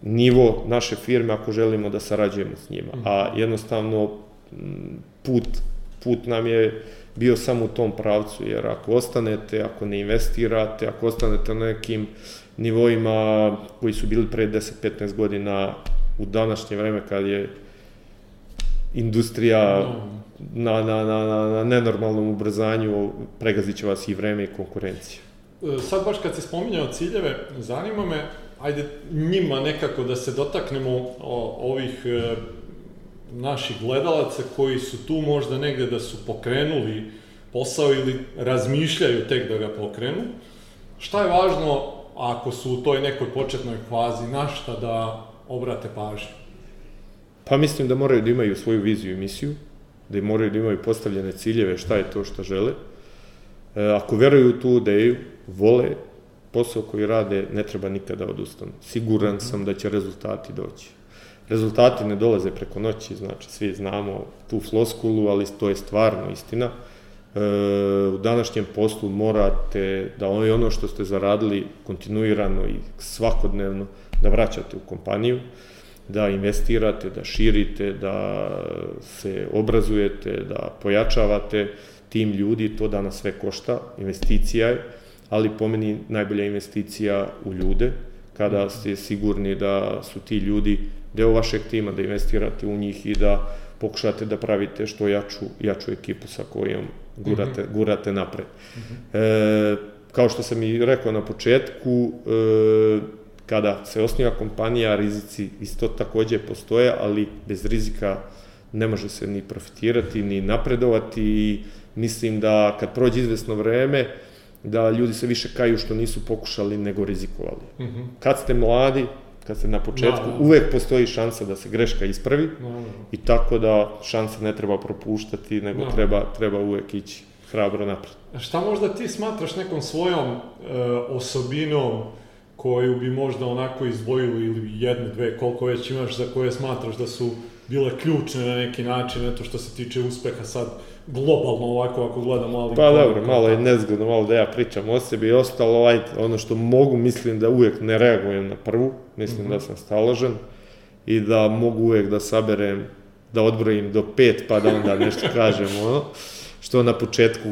nivo naše firme ako želimo da sarađujemo s njima. A jednostavno put, put nam je bio samo u tom pravcu, jer ako ostanete, ako ne investirate, ako ostanete na nekim nivoima koji su bili pre 10-15 godina u današnje vreme kad je industrija na, na, na, na, na nenormalnom ubrzanju, pregazit će vas i vreme i konkurencija. E, sad baš kad se spominjao ciljeve, zanima me, ajde njima nekako da se dotaknemo o, ovih e, naših gledalaca koji su tu možda negde da su pokrenuli posao ili razmišljaju tek da ga pokrenu. šta je važno ako su u toj nekoj početnoj fazi, na šta da obrate pažnju? Pa mislim da moraju da imaju svoju viziju i misiju, da moraju da imaju postavljene ciljeve, šta je to što žele. E, ako veruju u tu ideju, vole posao koji rade, ne treba nikada odustanu. Siguran sam da će rezultati doći. Rezultati ne dolaze preko noći, znači svi znamo tu floskulu, ali to je stvarno istina. E, u današnjem poslu morate da ono, ono što ste zaradili kontinuirano i svakodnevno da vraćate u kompaniju, da investirate, da širite, da se obrazujete, da pojačavate tim ljudi, to danas sve košta, investicija je, ali po meni najbolja investicija u ljude, kada ste sigurni da su ti ljudi deo vašeg tima, da investirate u njih i da pokušate da pravite što jaču, jaču ekipu sa kojom gurate, mm -hmm. gurate napred. Mm -hmm. e, kao što sam i rekao na početku, e, kada se osniva kompanija, rizici isto takođe postoje, ali bez rizika ne može se ni profitirati, ni napredovati i mislim da kad prođe izvesno vreme, da ljudi se više kaju što nisu pokušali nego rizikovali. Mm -hmm. Kad ste mladi, kad ste na početku, da, da. uvek postoji šansa da se greška ispravi da, da. i tako da šanse ne treba propuštati, nego da. treba, treba uvek ići hrabro napred. Šta možda ti smatraš nekom svojom e, osobinom koju bi možda onako izdvojili ili jedne, dve, koliko već imaš za koje smatraš da su bile ključne na neki način, eto što se tiče uspeha sad globalno ovako ako gledamo, ali... Pa dobro, malo je nezgodno, malo da ja pričam o sebi i ostalo, ajde, ono što mogu, mislim da uvijek ne reagujem na prvu, mislim mm -hmm. da sam staložen i da mogu uvijek da saberem, da odbrojim do pet pa da onda nešto kažem, ono što na početku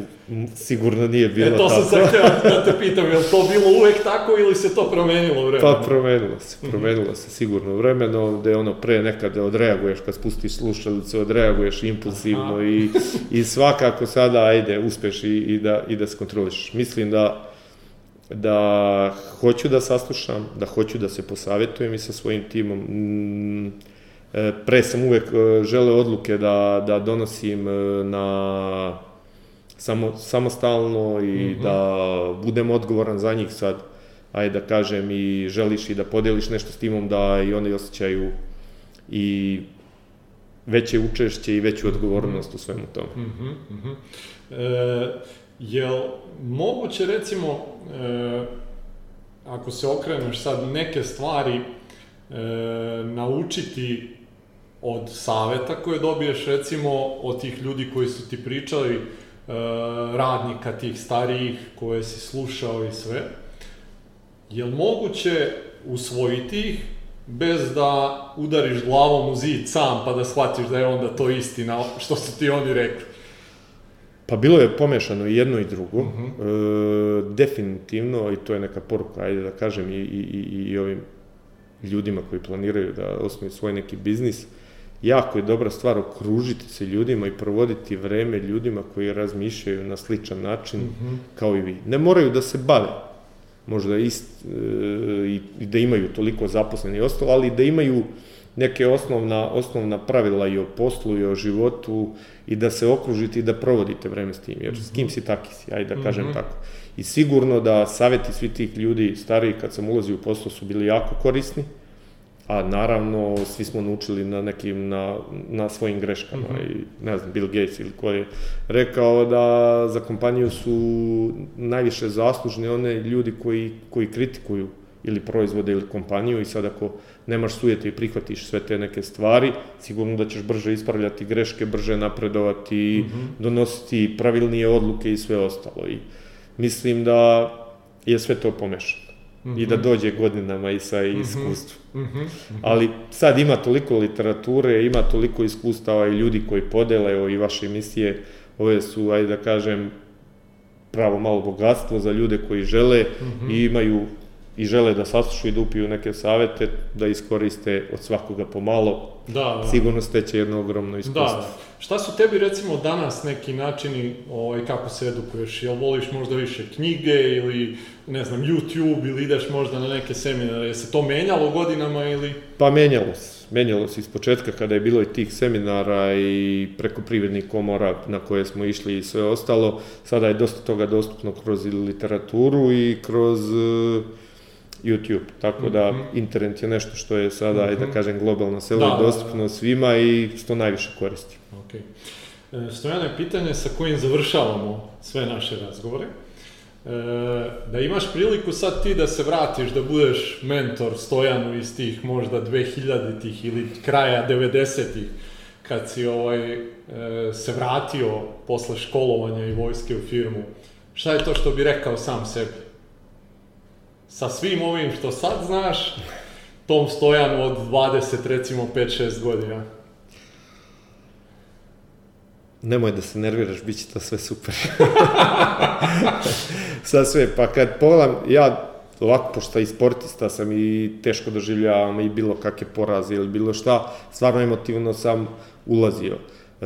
sigurno nije bilo tako. E, to sam sad htio da te pitam, je li to bilo uvek tako ili se to promenilo vremenom? Pa promenilo se, promenilo se sigurno vremeno, da je ono pre nekada odreaguješ kad spustiš slušalice, odreaguješ impulsivno i, i svakako sada, ajde, uspeš i, i, da, i da se kontroliš. Mislim da da hoću da saslušam, da hoću da se posavetujem i sa svojim timom. Mm, E, pre sam uvek e, želeo odluke da, da donosim e, na samo, samostalno i mm -hmm. da budem odgovoran za njih sad, ajde da kažem i želiš i da podeliš nešto s timom da i oni osjećaju i veće učešće i veću odgovornost u svemu tome. Mm -hmm, mm -hmm. E, jel moguće recimo, e, ako se okreneš sad neke stvari, e, naučiti od saveta koje dobiješ recimo od tih ljudi koji su ti pričali, e, radnika tih starijih koje si slušao i sve, je li moguće usvojiti ih bez da udariš glavom u zid sam pa da shvatiš da je onda to istina što su ti oni rekli? Pa bilo je pomešano i jedno i drugo. Uh -huh. e, definitivno, i to je neka poruka, ajde da kažem, i, i, i, i ovim ljudima koji planiraju da osnuju svoj neki biznis, jako je dobra stvar okružiti se ljudima i provoditi vreme ljudima koji razmišljaju na sličan način mm -hmm. kao i vi. Ne moraju da se bave, možda ist, e, i, i da imaju toliko zaposleni i ostalo, ali da imaju neke osnovna, osnovna pravila i o poslu i o životu i da se okružite i da provodite vreme s tim, jer mm -hmm. s kim si taki si, ajde da kažem mm -hmm. tako. I sigurno da saveti svi tih ljudi stariji kad sam ulazio u poslu su bili jako korisni, mm a naravno svi smo naučili na nekim, na, na svojim greškama mm -hmm. i ne znam, Bill Gates ili ko je rekao da za kompaniju su najviše zaslužni one ljudi koji, koji kritikuju ili proizvode ili kompaniju i sad ako nemaš sujete i prihvatiš sve te neke stvari, sigurno da ćeš brže ispravljati greške, brže napredovati, mm -hmm. donositi pravilnije odluke i sve ostalo. I mislim da je sve to pomešano i da mhm. dođe godinama i sa mhm. iskustvom. Mm -hmm. Ali sad ima toliko literature, ima toliko iskustava i ljudi koji podele i vaše emisije, ove su, ajde da kažem, pravo malo bogatstvo za ljude koji žele mm -hmm. i imaju i žele da saslušaju i da upiju neke savete, da iskoriste od svakoga pomalo, Da, da. sigurno steće jedno ogromno Da, iskustvo. da. Šta su tebi recimo danas neki načini ovaj, kako se edukuješ? Jel voliš možda više knjige ili ne znam YouTube ili ideš možda na neke seminare? Je se to menjalo godinama ili? Pa menjalo se. Menjalo se iz početka kada je bilo i tih seminara i preko privrednih komora na koje smo išli i sve ostalo. Sada je dosta toga dostupno kroz literaturu i kroz e, YouTube. Tako da Mhm. internet je nešto što je sada, ajde da Mhm. kažem, globalno selo Da, i da, da. dostupno svima i što najviše koristi. Ok. E, Stojane, pitanje sa kojim završavamo sve naše razgovore. E, da imaš priliku sad ti da se vratiš, da budeš mentor Stojanu iz tih možda 2000-ih ili kraja 90-ih, kad si ovaj, e, se vratio posle školovanja i vojske u firmu, šta je to što bi rekao sam sebi? Sa svim ovim što sad znaš, tom Stojanu od 20, recimo 5-6 godina. Nemoj da se nerviraš, bit će to sve super. Sad sve, pa kad pogledam, ja ovako, pošto i sportista sam i teško doživljavam i bilo kakve poraze ili bilo šta, stvarno emotivno sam ulazio. E,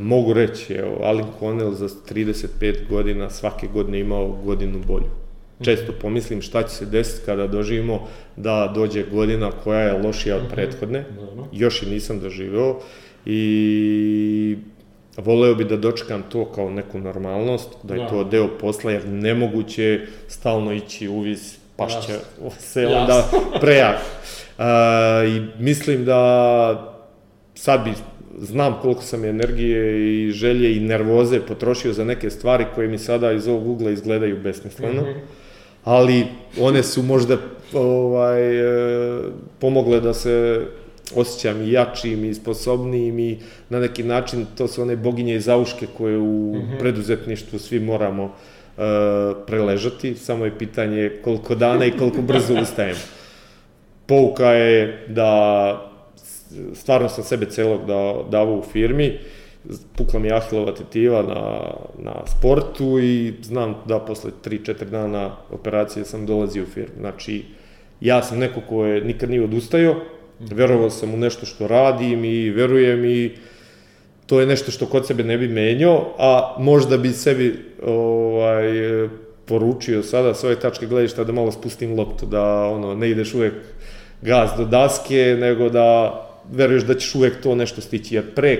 mogu reći, evo, Alin Connell za 35 godina svake godine imao godinu bolju. Često pomislim šta će se desiti kada doživimo da dođe godina koja je lošija od prethodne Dobro. još i nisam doživeo i voleo bi da dočekam to kao neku normalnost, da je Da. to deo posla, jer nemoguće je stalno ići uviz pašća se Jasno. onda prejak. I mislim da sad bi znam koliko sam energije i želje i nervoze potrošio za neke stvari koje mi sada iz ovog ugla izgledaju besmisleno Mhm. Ali one su možda ovaj, e, pomogle da se osjećam i jačim i sposobnijim i na neki način to su one boginje i zauške koje u Mhm. preduzetništvu svi moramo e, preležati, samo je pitanje koliko dana i koliko brzo ustajemo. Pouka je da stvarno sam sebe celog da, davao u firmi, pukla mi ahilova tetiva na, na sportu i znam da posle 3-4 dana operacije sam dolazio u firmu. Znači, ja sam neko ko je nikad nije odustajao, verovao sam u nešto što radim i verujem i to je nešto što kod sebe ne bi menjao, a možda bi sebi ovaj, poručio sada s ove tačke gledišta da malo spustim loptu, da ono, ne ideš uvek gaz do daske, nego da veruješ da ćeš uvek to nešto stići, jer pre,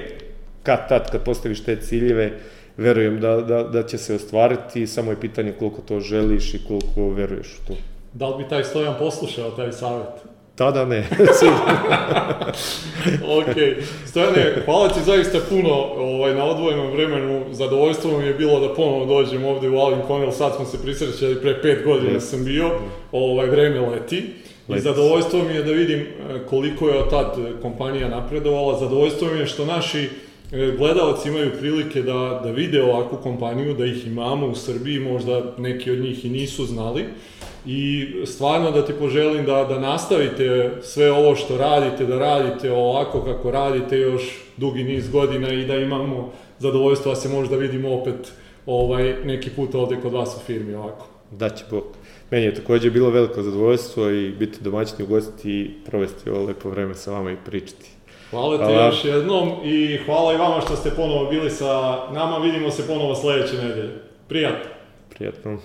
kad tad, kad postaviš te ciljeve, verujem da, da, da će se ostvariti, samo je pitanje koliko to želiš i koliko veruješ u to. Da li bi taj Stojan poslušao taj savjet? Tada ne, ok, Stojane, hvala ti zaista puno ovaj, na odvojenom vremenu. Zadovoljstvo mi je bilo da ponovo dođem ovde u Alin Connell, sad smo se prisrećali, pre pet godina Yes. sam bio, ovaj, vreme leti. I Leti. zadovoljstvo mi je da vidim e, koliko je od tad e, kompanija napredovala, zadovoljstvo mi je što naši gledalci imaju prilike da, da vide ovakvu kompaniju, da ih imamo u Srbiji, možda neki od njih i nisu znali. I stvarno da ti poželim da, da nastavite sve ovo što radite, da radite ovako kako radite još dugi niz godina i da imamo zadovoljstvo da se možda vidimo opet ovaj, neki put ovde kod vas u firmi ovako. da će Bog. Meni je takođe bilo veliko zadovoljstvo i biti domaćin u gosti i provesti ovo lepo vreme sa vama i pričati. Hvala ti Hvala. još jednom i hvala i vama što ste ponovo bili sa nama. Vidimo se ponovo sledeće nedelje. Prijatno! Prijatno.